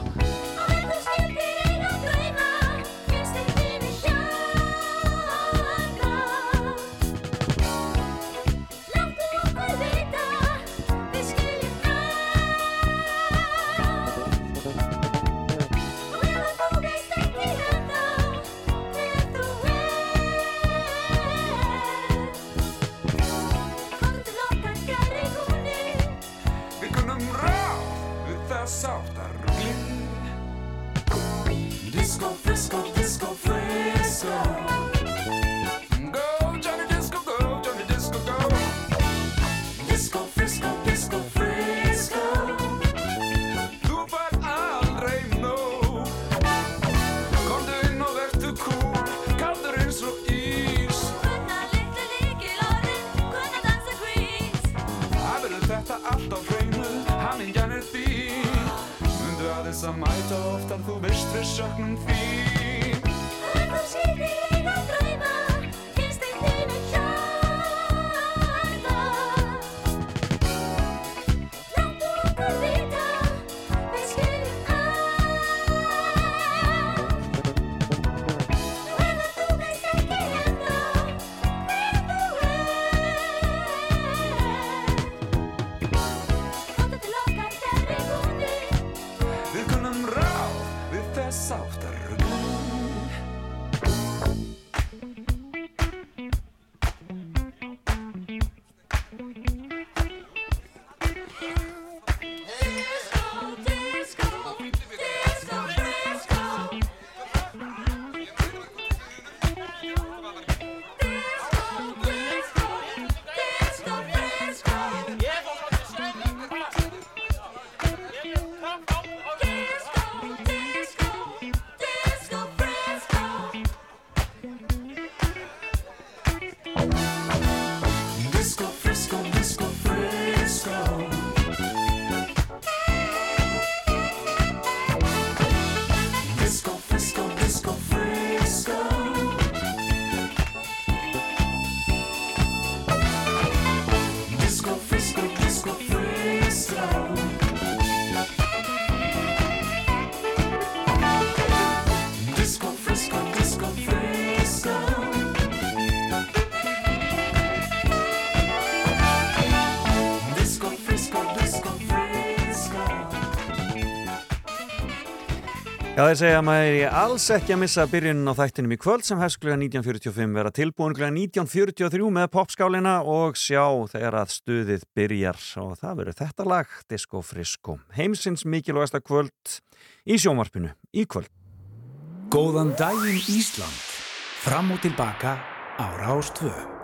[SPEAKER 2] Já, þeir segja að maður er alls ekki að missa byrjunin á þættinum í kvöld sem hefst kluga 1945 vera tilbúin kluga 1943 með popskálina og sjá þegar að stuðið byrjar og það verður þetta lag, Disco Frisco. Heimsins mikilvægasta kvöld í sjónvarpinu í kvöld.
[SPEAKER 4] Góðan daginn Ísland. Fram og tilbaka á Rástvö.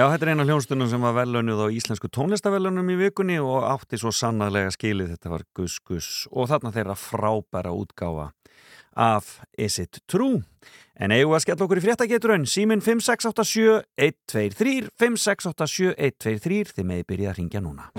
[SPEAKER 2] Já, þetta er eina hljónstunum sem var velunuð á íslensku tónlistavelunum í vikunni og átti svo sannarlega skilið. Þetta var Gus Gus og þarna þeirra frábæra útgáfa af Is It True? En eigum að skella okkur í fréttageturinn? Símin 5687-123 5687-123 þið meði byrja að ringja núna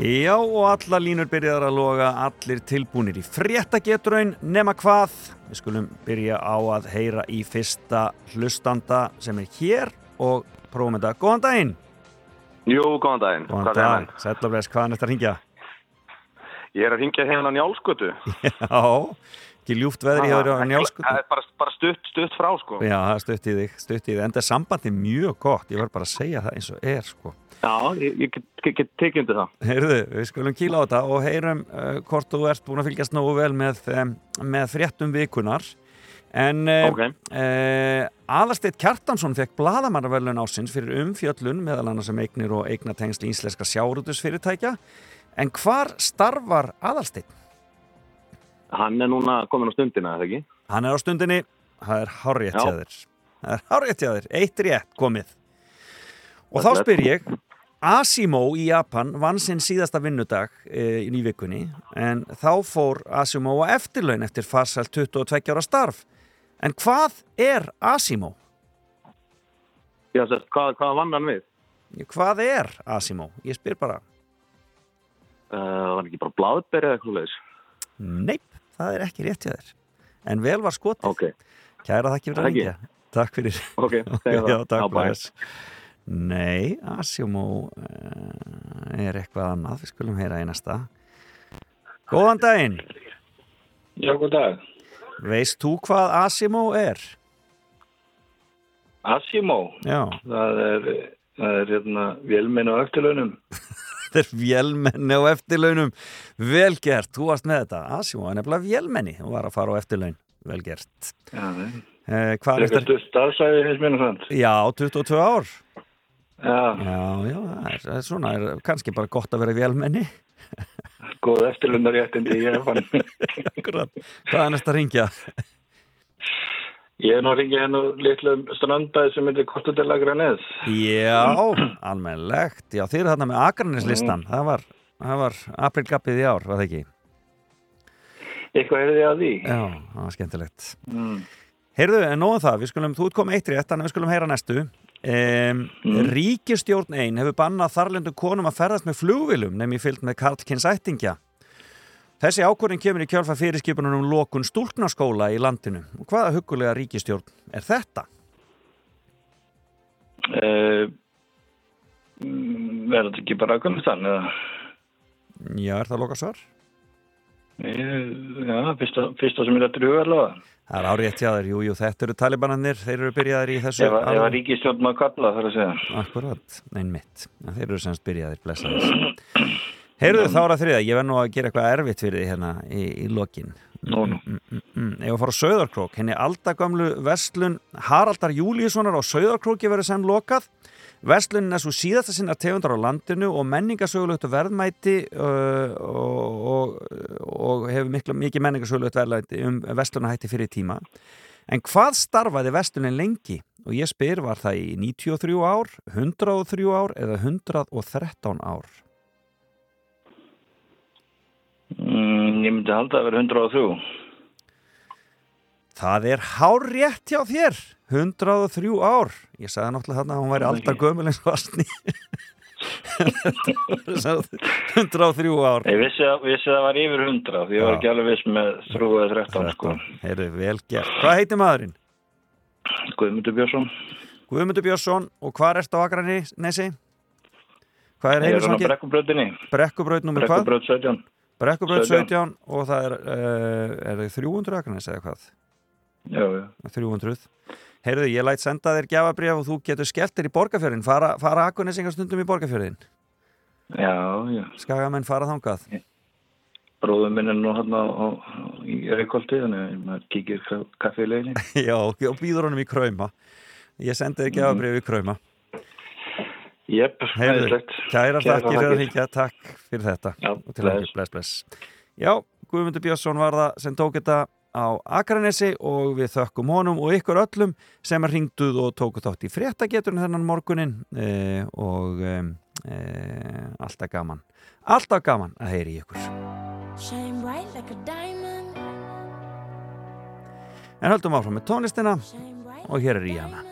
[SPEAKER 2] Já, og alla línur byrjaðar að loga, allir tilbúnir í fréttagetraun, nema hvað. Við skulum byrja á að heyra í fyrsta hlustanda sem er hér og prófum þetta. Góðan daginn!
[SPEAKER 19] Jú, góðan daginn.
[SPEAKER 2] Góðan
[SPEAKER 19] Hvað er
[SPEAKER 2] dag? Sællabres, hvaðan er þetta að ringja?
[SPEAKER 19] Ég er að ringja hérna á Njálskötu.
[SPEAKER 2] Já, ekki ljúft veðri hér á njálskutu.
[SPEAKER 19] Það er bara, bara stutt, stutt frá, sko.
[SPEAKER 2] Já, er stutt í þig, stutt í þig, en það er sambandi mjög gott, ég var bara að segja það eins og er, sko.
[SPEAKER 19] Já, ég, get, tekið undir það.
[SPEAKER 2] Heyrðu, við skulum kýla á þetta og heyrum uh, hvort þú ert búin að fylgjast nógu vel með, um, með fréttum vikunar. En uh,
[SPEAKER 19] Ok.
[SPEAKER 2] uh, Aðarsteit Kjartansson fekk bladamannarverlun ásins fyrir umfjöllun meðal annars sem eignir og eignatengsl íslenska sjárutusfyrirtækja. En hvar starfar Aðarsteit?
[SPEAKER 19] Hann er núna komin á stundina, eða ekki?
[SPEAKER 2] Hann er á stundinni, það er hárétt
[SPEAKER 19] Já.
[SPEAKER 2] hjá þér. Það er hárétt hjá þér, eitt rétt komið. Og þá
[SPEAKER 19] er-
[SPEAKER 2] spyr ég, Asimo í Japan vann sinn síðasta vinnudag e, í vikunni en þá fór Asimo á eftirlaun eftir farsælt 22 ára starf. En hvað er Asimo?
[SPEAKER 19] Já, sérst, hvað, hvað vann hann við?
[SPEAKER 2] Hvað er Asimo? Ég spyr bara.
[SPEAKER 19] Uh, var ekki bara bláðberi eða eitthvað leis?
[SPEAKER 2] Neip, það er ekki rétt hjá þér. En vel var skotið.
[SPEAKER 19] Ok.
[SPEAKER 2] Kæra þakki fyrir að ringja. Takk fyrir.
[SPEAKER 19] Ok, segðu það.
[SPEAKER 2] Já, takk
[SPEAKER 19] Já, bye.
[SPEAKER 2] Nei, Asimo uh, er eitthvað annað. Við skulum heyra í næsta. Góðan daginn.
[SPEAKER 20] Já, góð dag.
[SPEAKER 2] Veist þú hvað Asimo er?
[SPEAKER 20] Asimo,
[SPEAKER 2] Já,
[SPEAKER 20] það er, það er hérna vélmenn á eftirlaunum.
[SPEAKER 2] þetta er vélmenni á eftirlaunum. Vel gert, þú varst með þetta. Asimo er nefnilega vélmenni. Þú var að fara á eftirlaun. Vel gert.
[SPEAKER 20] Já, nei.
[SPEAKER 2] Uh, hvað
[SPEAKER 20] Það
[SPEAKER 2] er
[SPEAKER 20] er
[SPEAKER 2] þetta?
[SPEAKER 20] stutt starfsæði hins minna sant.
[SPEAKER 2] Já, 22 ár.
[SPEAKER 20] Já,
[SPEAKER 2] Já, já, það er, er svona, er kannski bara gott að vera vélmenni.
[SPEAKER 20] góð eftirlaunar réttindi ég er fann.
[SPEAKER 2] Hvað er næsta að ringja?
[SPEAKER 20] Ég er nú að ringja úr litlum strandbæð sem heitir Kortudela Granez.
[SPEAKER 2] Já, almennlegt. Já, þið eru þarna með Akraneslistan. Það var, það var aprilgappið í ár, var það ekki?
[SPEAKER 20] Eitthvað er þið að því?
[SPEAKER 2] Já, það var skemmtilegt.
[SPEAKER 20] Mm.
[SPEAKER 2] Heyrðu, en nóðum það, við skulum, þú komið eitt rétt, að við skulum heyra næstu. Um, Ríkistjórn ein hefur bannað þarlendu konum að ferðast með flugvilum nefn ég fyllt með Karlkins ættingja. Þessi ákvörðin kemur í kjálfa fyrirskipunum um lokun stúlknaskóla í landinu. Og hvaða hugulega ríkistjórn er þetta?
[SPEAKER 20] Uh, Verður þetta ekki bara Afganistan eða?
[SPEAKER 2] Já, er það loka svar?
[SPEAKER 20] Ég- Já, fyrsta, fyrsta sem er þetta í huga allavega.
[SPEAKER 2] Það er árið hjá þér, jú, jú, þetta eru talibanarnir, þeir eru byrjaðir í þessu.
[SPEAKER 20] Ef, að- ríkistjórn maður kalla þarf að segja.
[SPEAKER 2] Akkurat, neinn mitt. Þeir eru semst byrjaðir, blessaðis. Heyrðu þá er að þriða, ég verð nú að gera eitthvað erfitt fyrir því hérna í, í lokin.
[SPEAKER 20] Nú, nú.
[SPEAKER 2] Mm, mm, mm. Ef að fara á Sauðarkrók, henni aldagömlu vestlun Haraldar Júlíussonar á Sauðarkróki verður sem lokað. Vestlunin er svo síðasta sinna tegundar á landinu og menningasögulegt verðmæti uh, og, og, og hefur miklu, mikið menningasögulegt verðmæti um vestlunahætti fyrir tíma. En hvað starfaði vestlunin lengi? Og ég spyr, var það í 93 ár, 103 ár eða 113 ár?
[SPEAKER 20] Mm, ég myndi halda að vera 103.
[SPEAKER 2] Það er hár rétt hjá þér 103 ár Ég sagði náttúrulega þarna að hún væri aldar gömul eins og Asni 103 ár
[SPEAKER 20] Ég vissi að, vissi að það var yfir 100 því ég var ekki alveg viss með 3 eða 13 sko.
[SPEAKER 2] Heyrðu, vel gert Hvað heitir maðurinn?
[SPEAKER 20] Guðmundur Björnsson
[SPEAKER 2] Guðmundur Björnsson og hvað ertu á Akrani, Nesi? Hvað er
[SPEAKER 20] Ég er hann á brekkubröðinni
[SPEAKER 2] Brekkubraut nummer hvað?
[SPEAKER 20] Brekkubröð 17
[SPEAKER 2] Brekkubraut
[SPEAKER 20] 17.
[SPEAKER 2] 17 og það er, uh, er það 300 Akranis eða hvað?
[SPEAKER 20] Já, já.
[SPEAKER 2] 300 Heyrðu, ég læt senda þér gjafabrif og þú getur skellt þér í borgarfjörðin fara, fara Akranesingar stundum í borgarfjörðin
[SPEAKER 20] Já, já.
[SPEAKER 2] Skagamenn fara þangað.
[SPEAKER 20] Bróður minn er nú hann á, á, í Reykjóldi þannig að maður kíkir kaffi í leiðin
[SPEAKER 2] Já, og býður honum í krauma. Ég sendi þér gefabrif í Heyrðu,
[SPEAKER 20] æðislegt.
[SPEAKER 2] kærar
[SPEAKER 20] Kærar
[SPEAKER 2] þakkir fyrir að hringja, takk fyrir þetta.
[SPEAKER 20] Já, bless.
[SPEAKER 2] bless, bless. Já, Guðmundur Björnsson var það sem tók þetta á Akranesi og við þökkum honum og ykkur öllum sem er hringduð og tóku þátt í fréttageturinn þennan morgunin e, og e, alltaf gaman alltaf gaman að heyri ykkur. En höldum áfram með tónlistina og hér er Ríana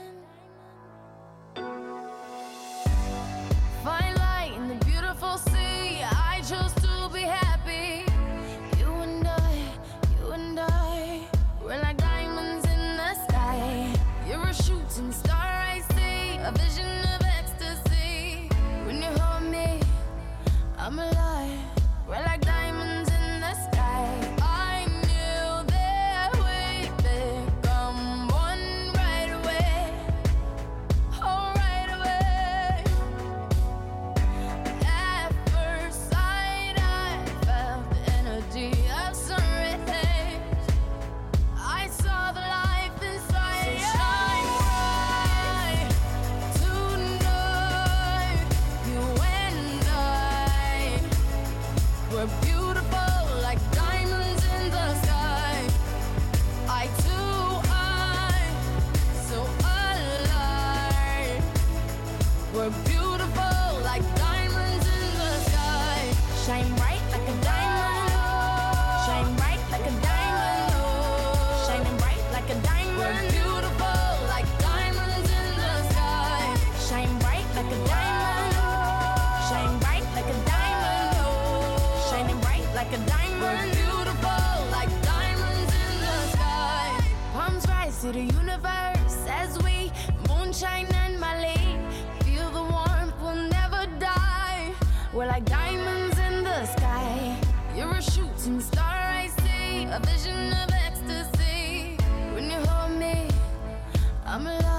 [SPEAKER 5] like a diamond. We're beautiful like diamonds in the sky. Palms rise to the universe as we moonshine and Mali. Feel the warmth, we'll never die. We're like diamonds in the sky. You're a shooting star, I see. A vision of ecstasy. When you hold me, I'm alive.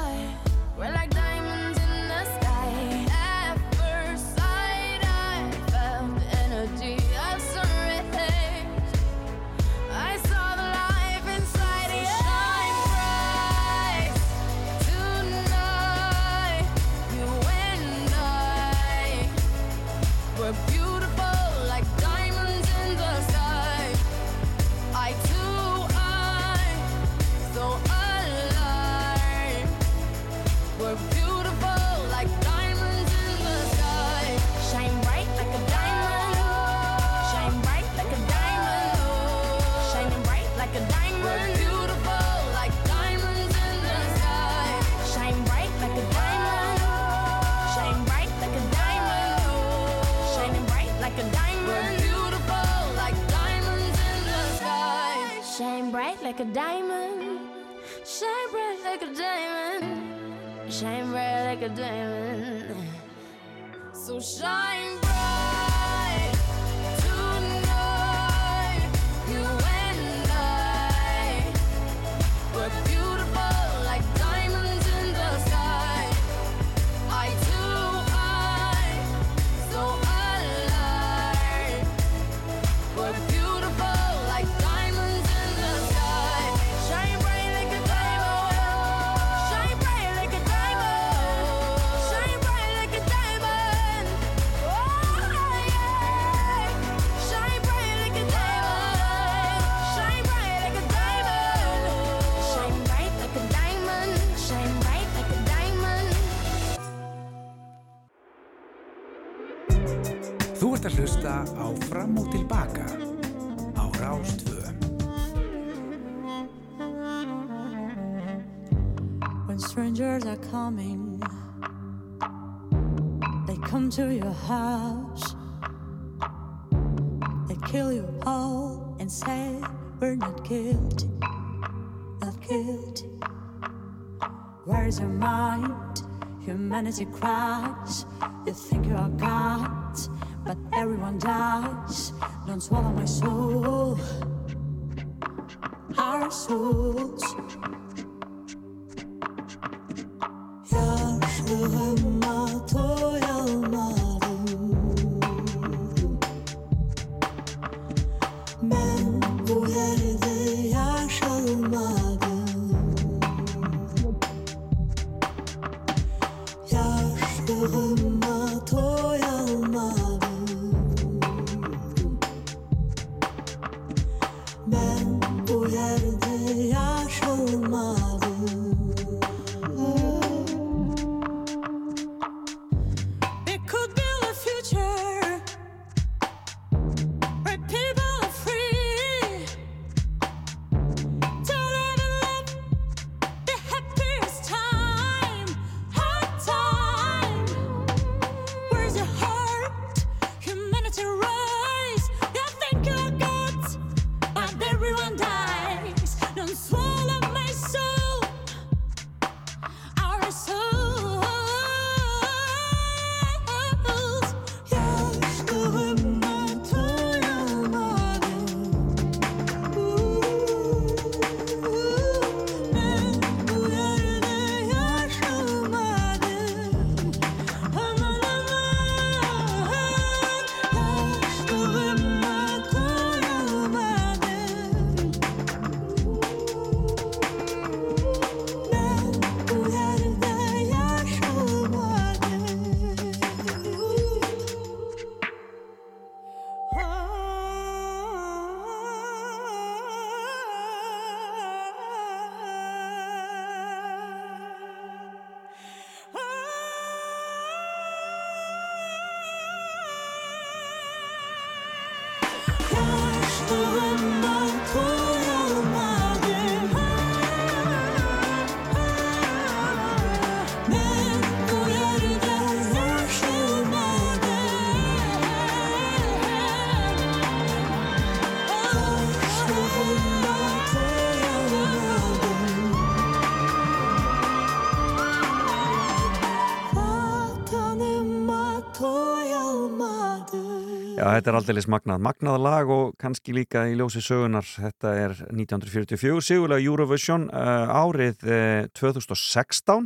[SPEAKER 5] Like a diamond. Shine bright like a diamond. Shine bright like a diamond. So shine bright
[SPEAKER 4] Strangers are coming, they come to your house. They kill you all and say, We're not guilty, not guilty. Where's your mind? Humanity cries. You think you are God, but everyone dies. Don't swallow my soul, our souls. Yaşlığıma doyamadım Ben bu yerde doyamadım Ben bu yerde
[SPEAKER 2] þetta er aldeilis magnað. Magnað lag og kannski líka í ljósi sögunar. Þetta er 1944, sigurlega Eurovision uh, árið uh, 2016.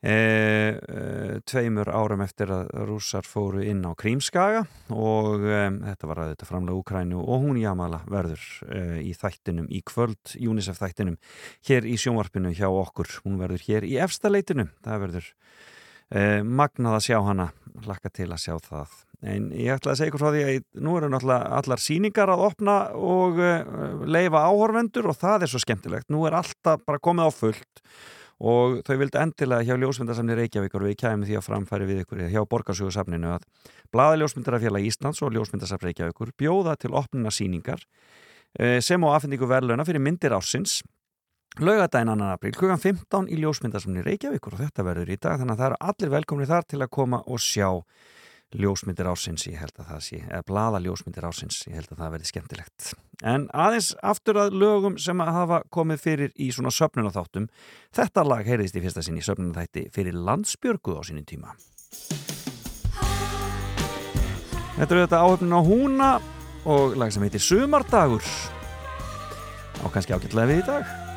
[SPEAKER 2] Uh, uh, tveimur árum eftir að rússar fóru inn á Krímskaga og þetta var að þetta framlega Úkrænu og hún Jamala verður í þættinum, í kvöld UNICEF þættinum hér í sjónvarpinu hjá okkur. Hún verður hér í efstaleitinu. Það verður magnað að sjá hana, hlakka til að sjá það. En ég ætla að segja ykkur frá því að nú eru náttúrulega allar síningar að opna og uh, leifa áhorvendur og það er svo skemmtilegt. Nú er alltaf bara komið á fullt og þau vildi endilega hjá ljósmyndarsamni Reykjavíkur við kæmum því að framfæri við ykkur hjá Borgarsjóðsafninu að Blaða ljósmyndarafélag Íslands og ljósmyndarsafn Reykjavíkur bjóða til opnuna síningar eh, sem á afhendingu verðlauna fyrir myndir ársins laugadaginn annan april, klugan 15 í ljósmyndarsamni Reykjavíkur og þetta verður í dag þannig að það eru allir velkomni þar til að koma og sjá ljósmyndir ársins, ég held að það sé eða blaða ljósmyndir ársins, ég held að það verði skemmtilegt. En aðeins aftur að lögum sem að hafa komið fyrir í svona söfnunatháttum, þetta lag heyrðist í fyrsta sinn í söfnunathætti fyrir landsbjörgu á sínum tíma. Þetta eru þetta áhöfnin á húna og lag sem heitir Sumardagur á kannski ágætlega við í dag.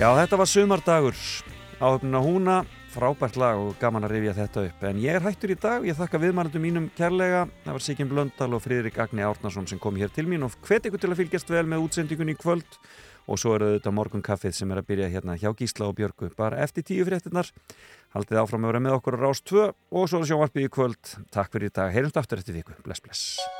[SPEAKER 2] Já, þetta var sumardagur. Áhöfnin á húna, frábært lag og gaman að rifja þetta upp. En ég er hættur í dag, ég þakka viðmælendum mínum kærlega, það var Sigyn Blöndal og Friðrik Agni Árnason sem kom hér til mín og hvet ykkur til að fylgjast vel með útsendingunni í kvöld.
[SPEAKER 21] Og svo eru þetta morgun kaffið sem er að byrja hérna hjá Gísla og Björgu bara eftir tíu fréttinnar haldið áfram að vera með okkur á Rás 2 og svo sjónvarpið í kvöld. Takk fyrir í dag, heyrjumst aftur eftir viku. Bless bless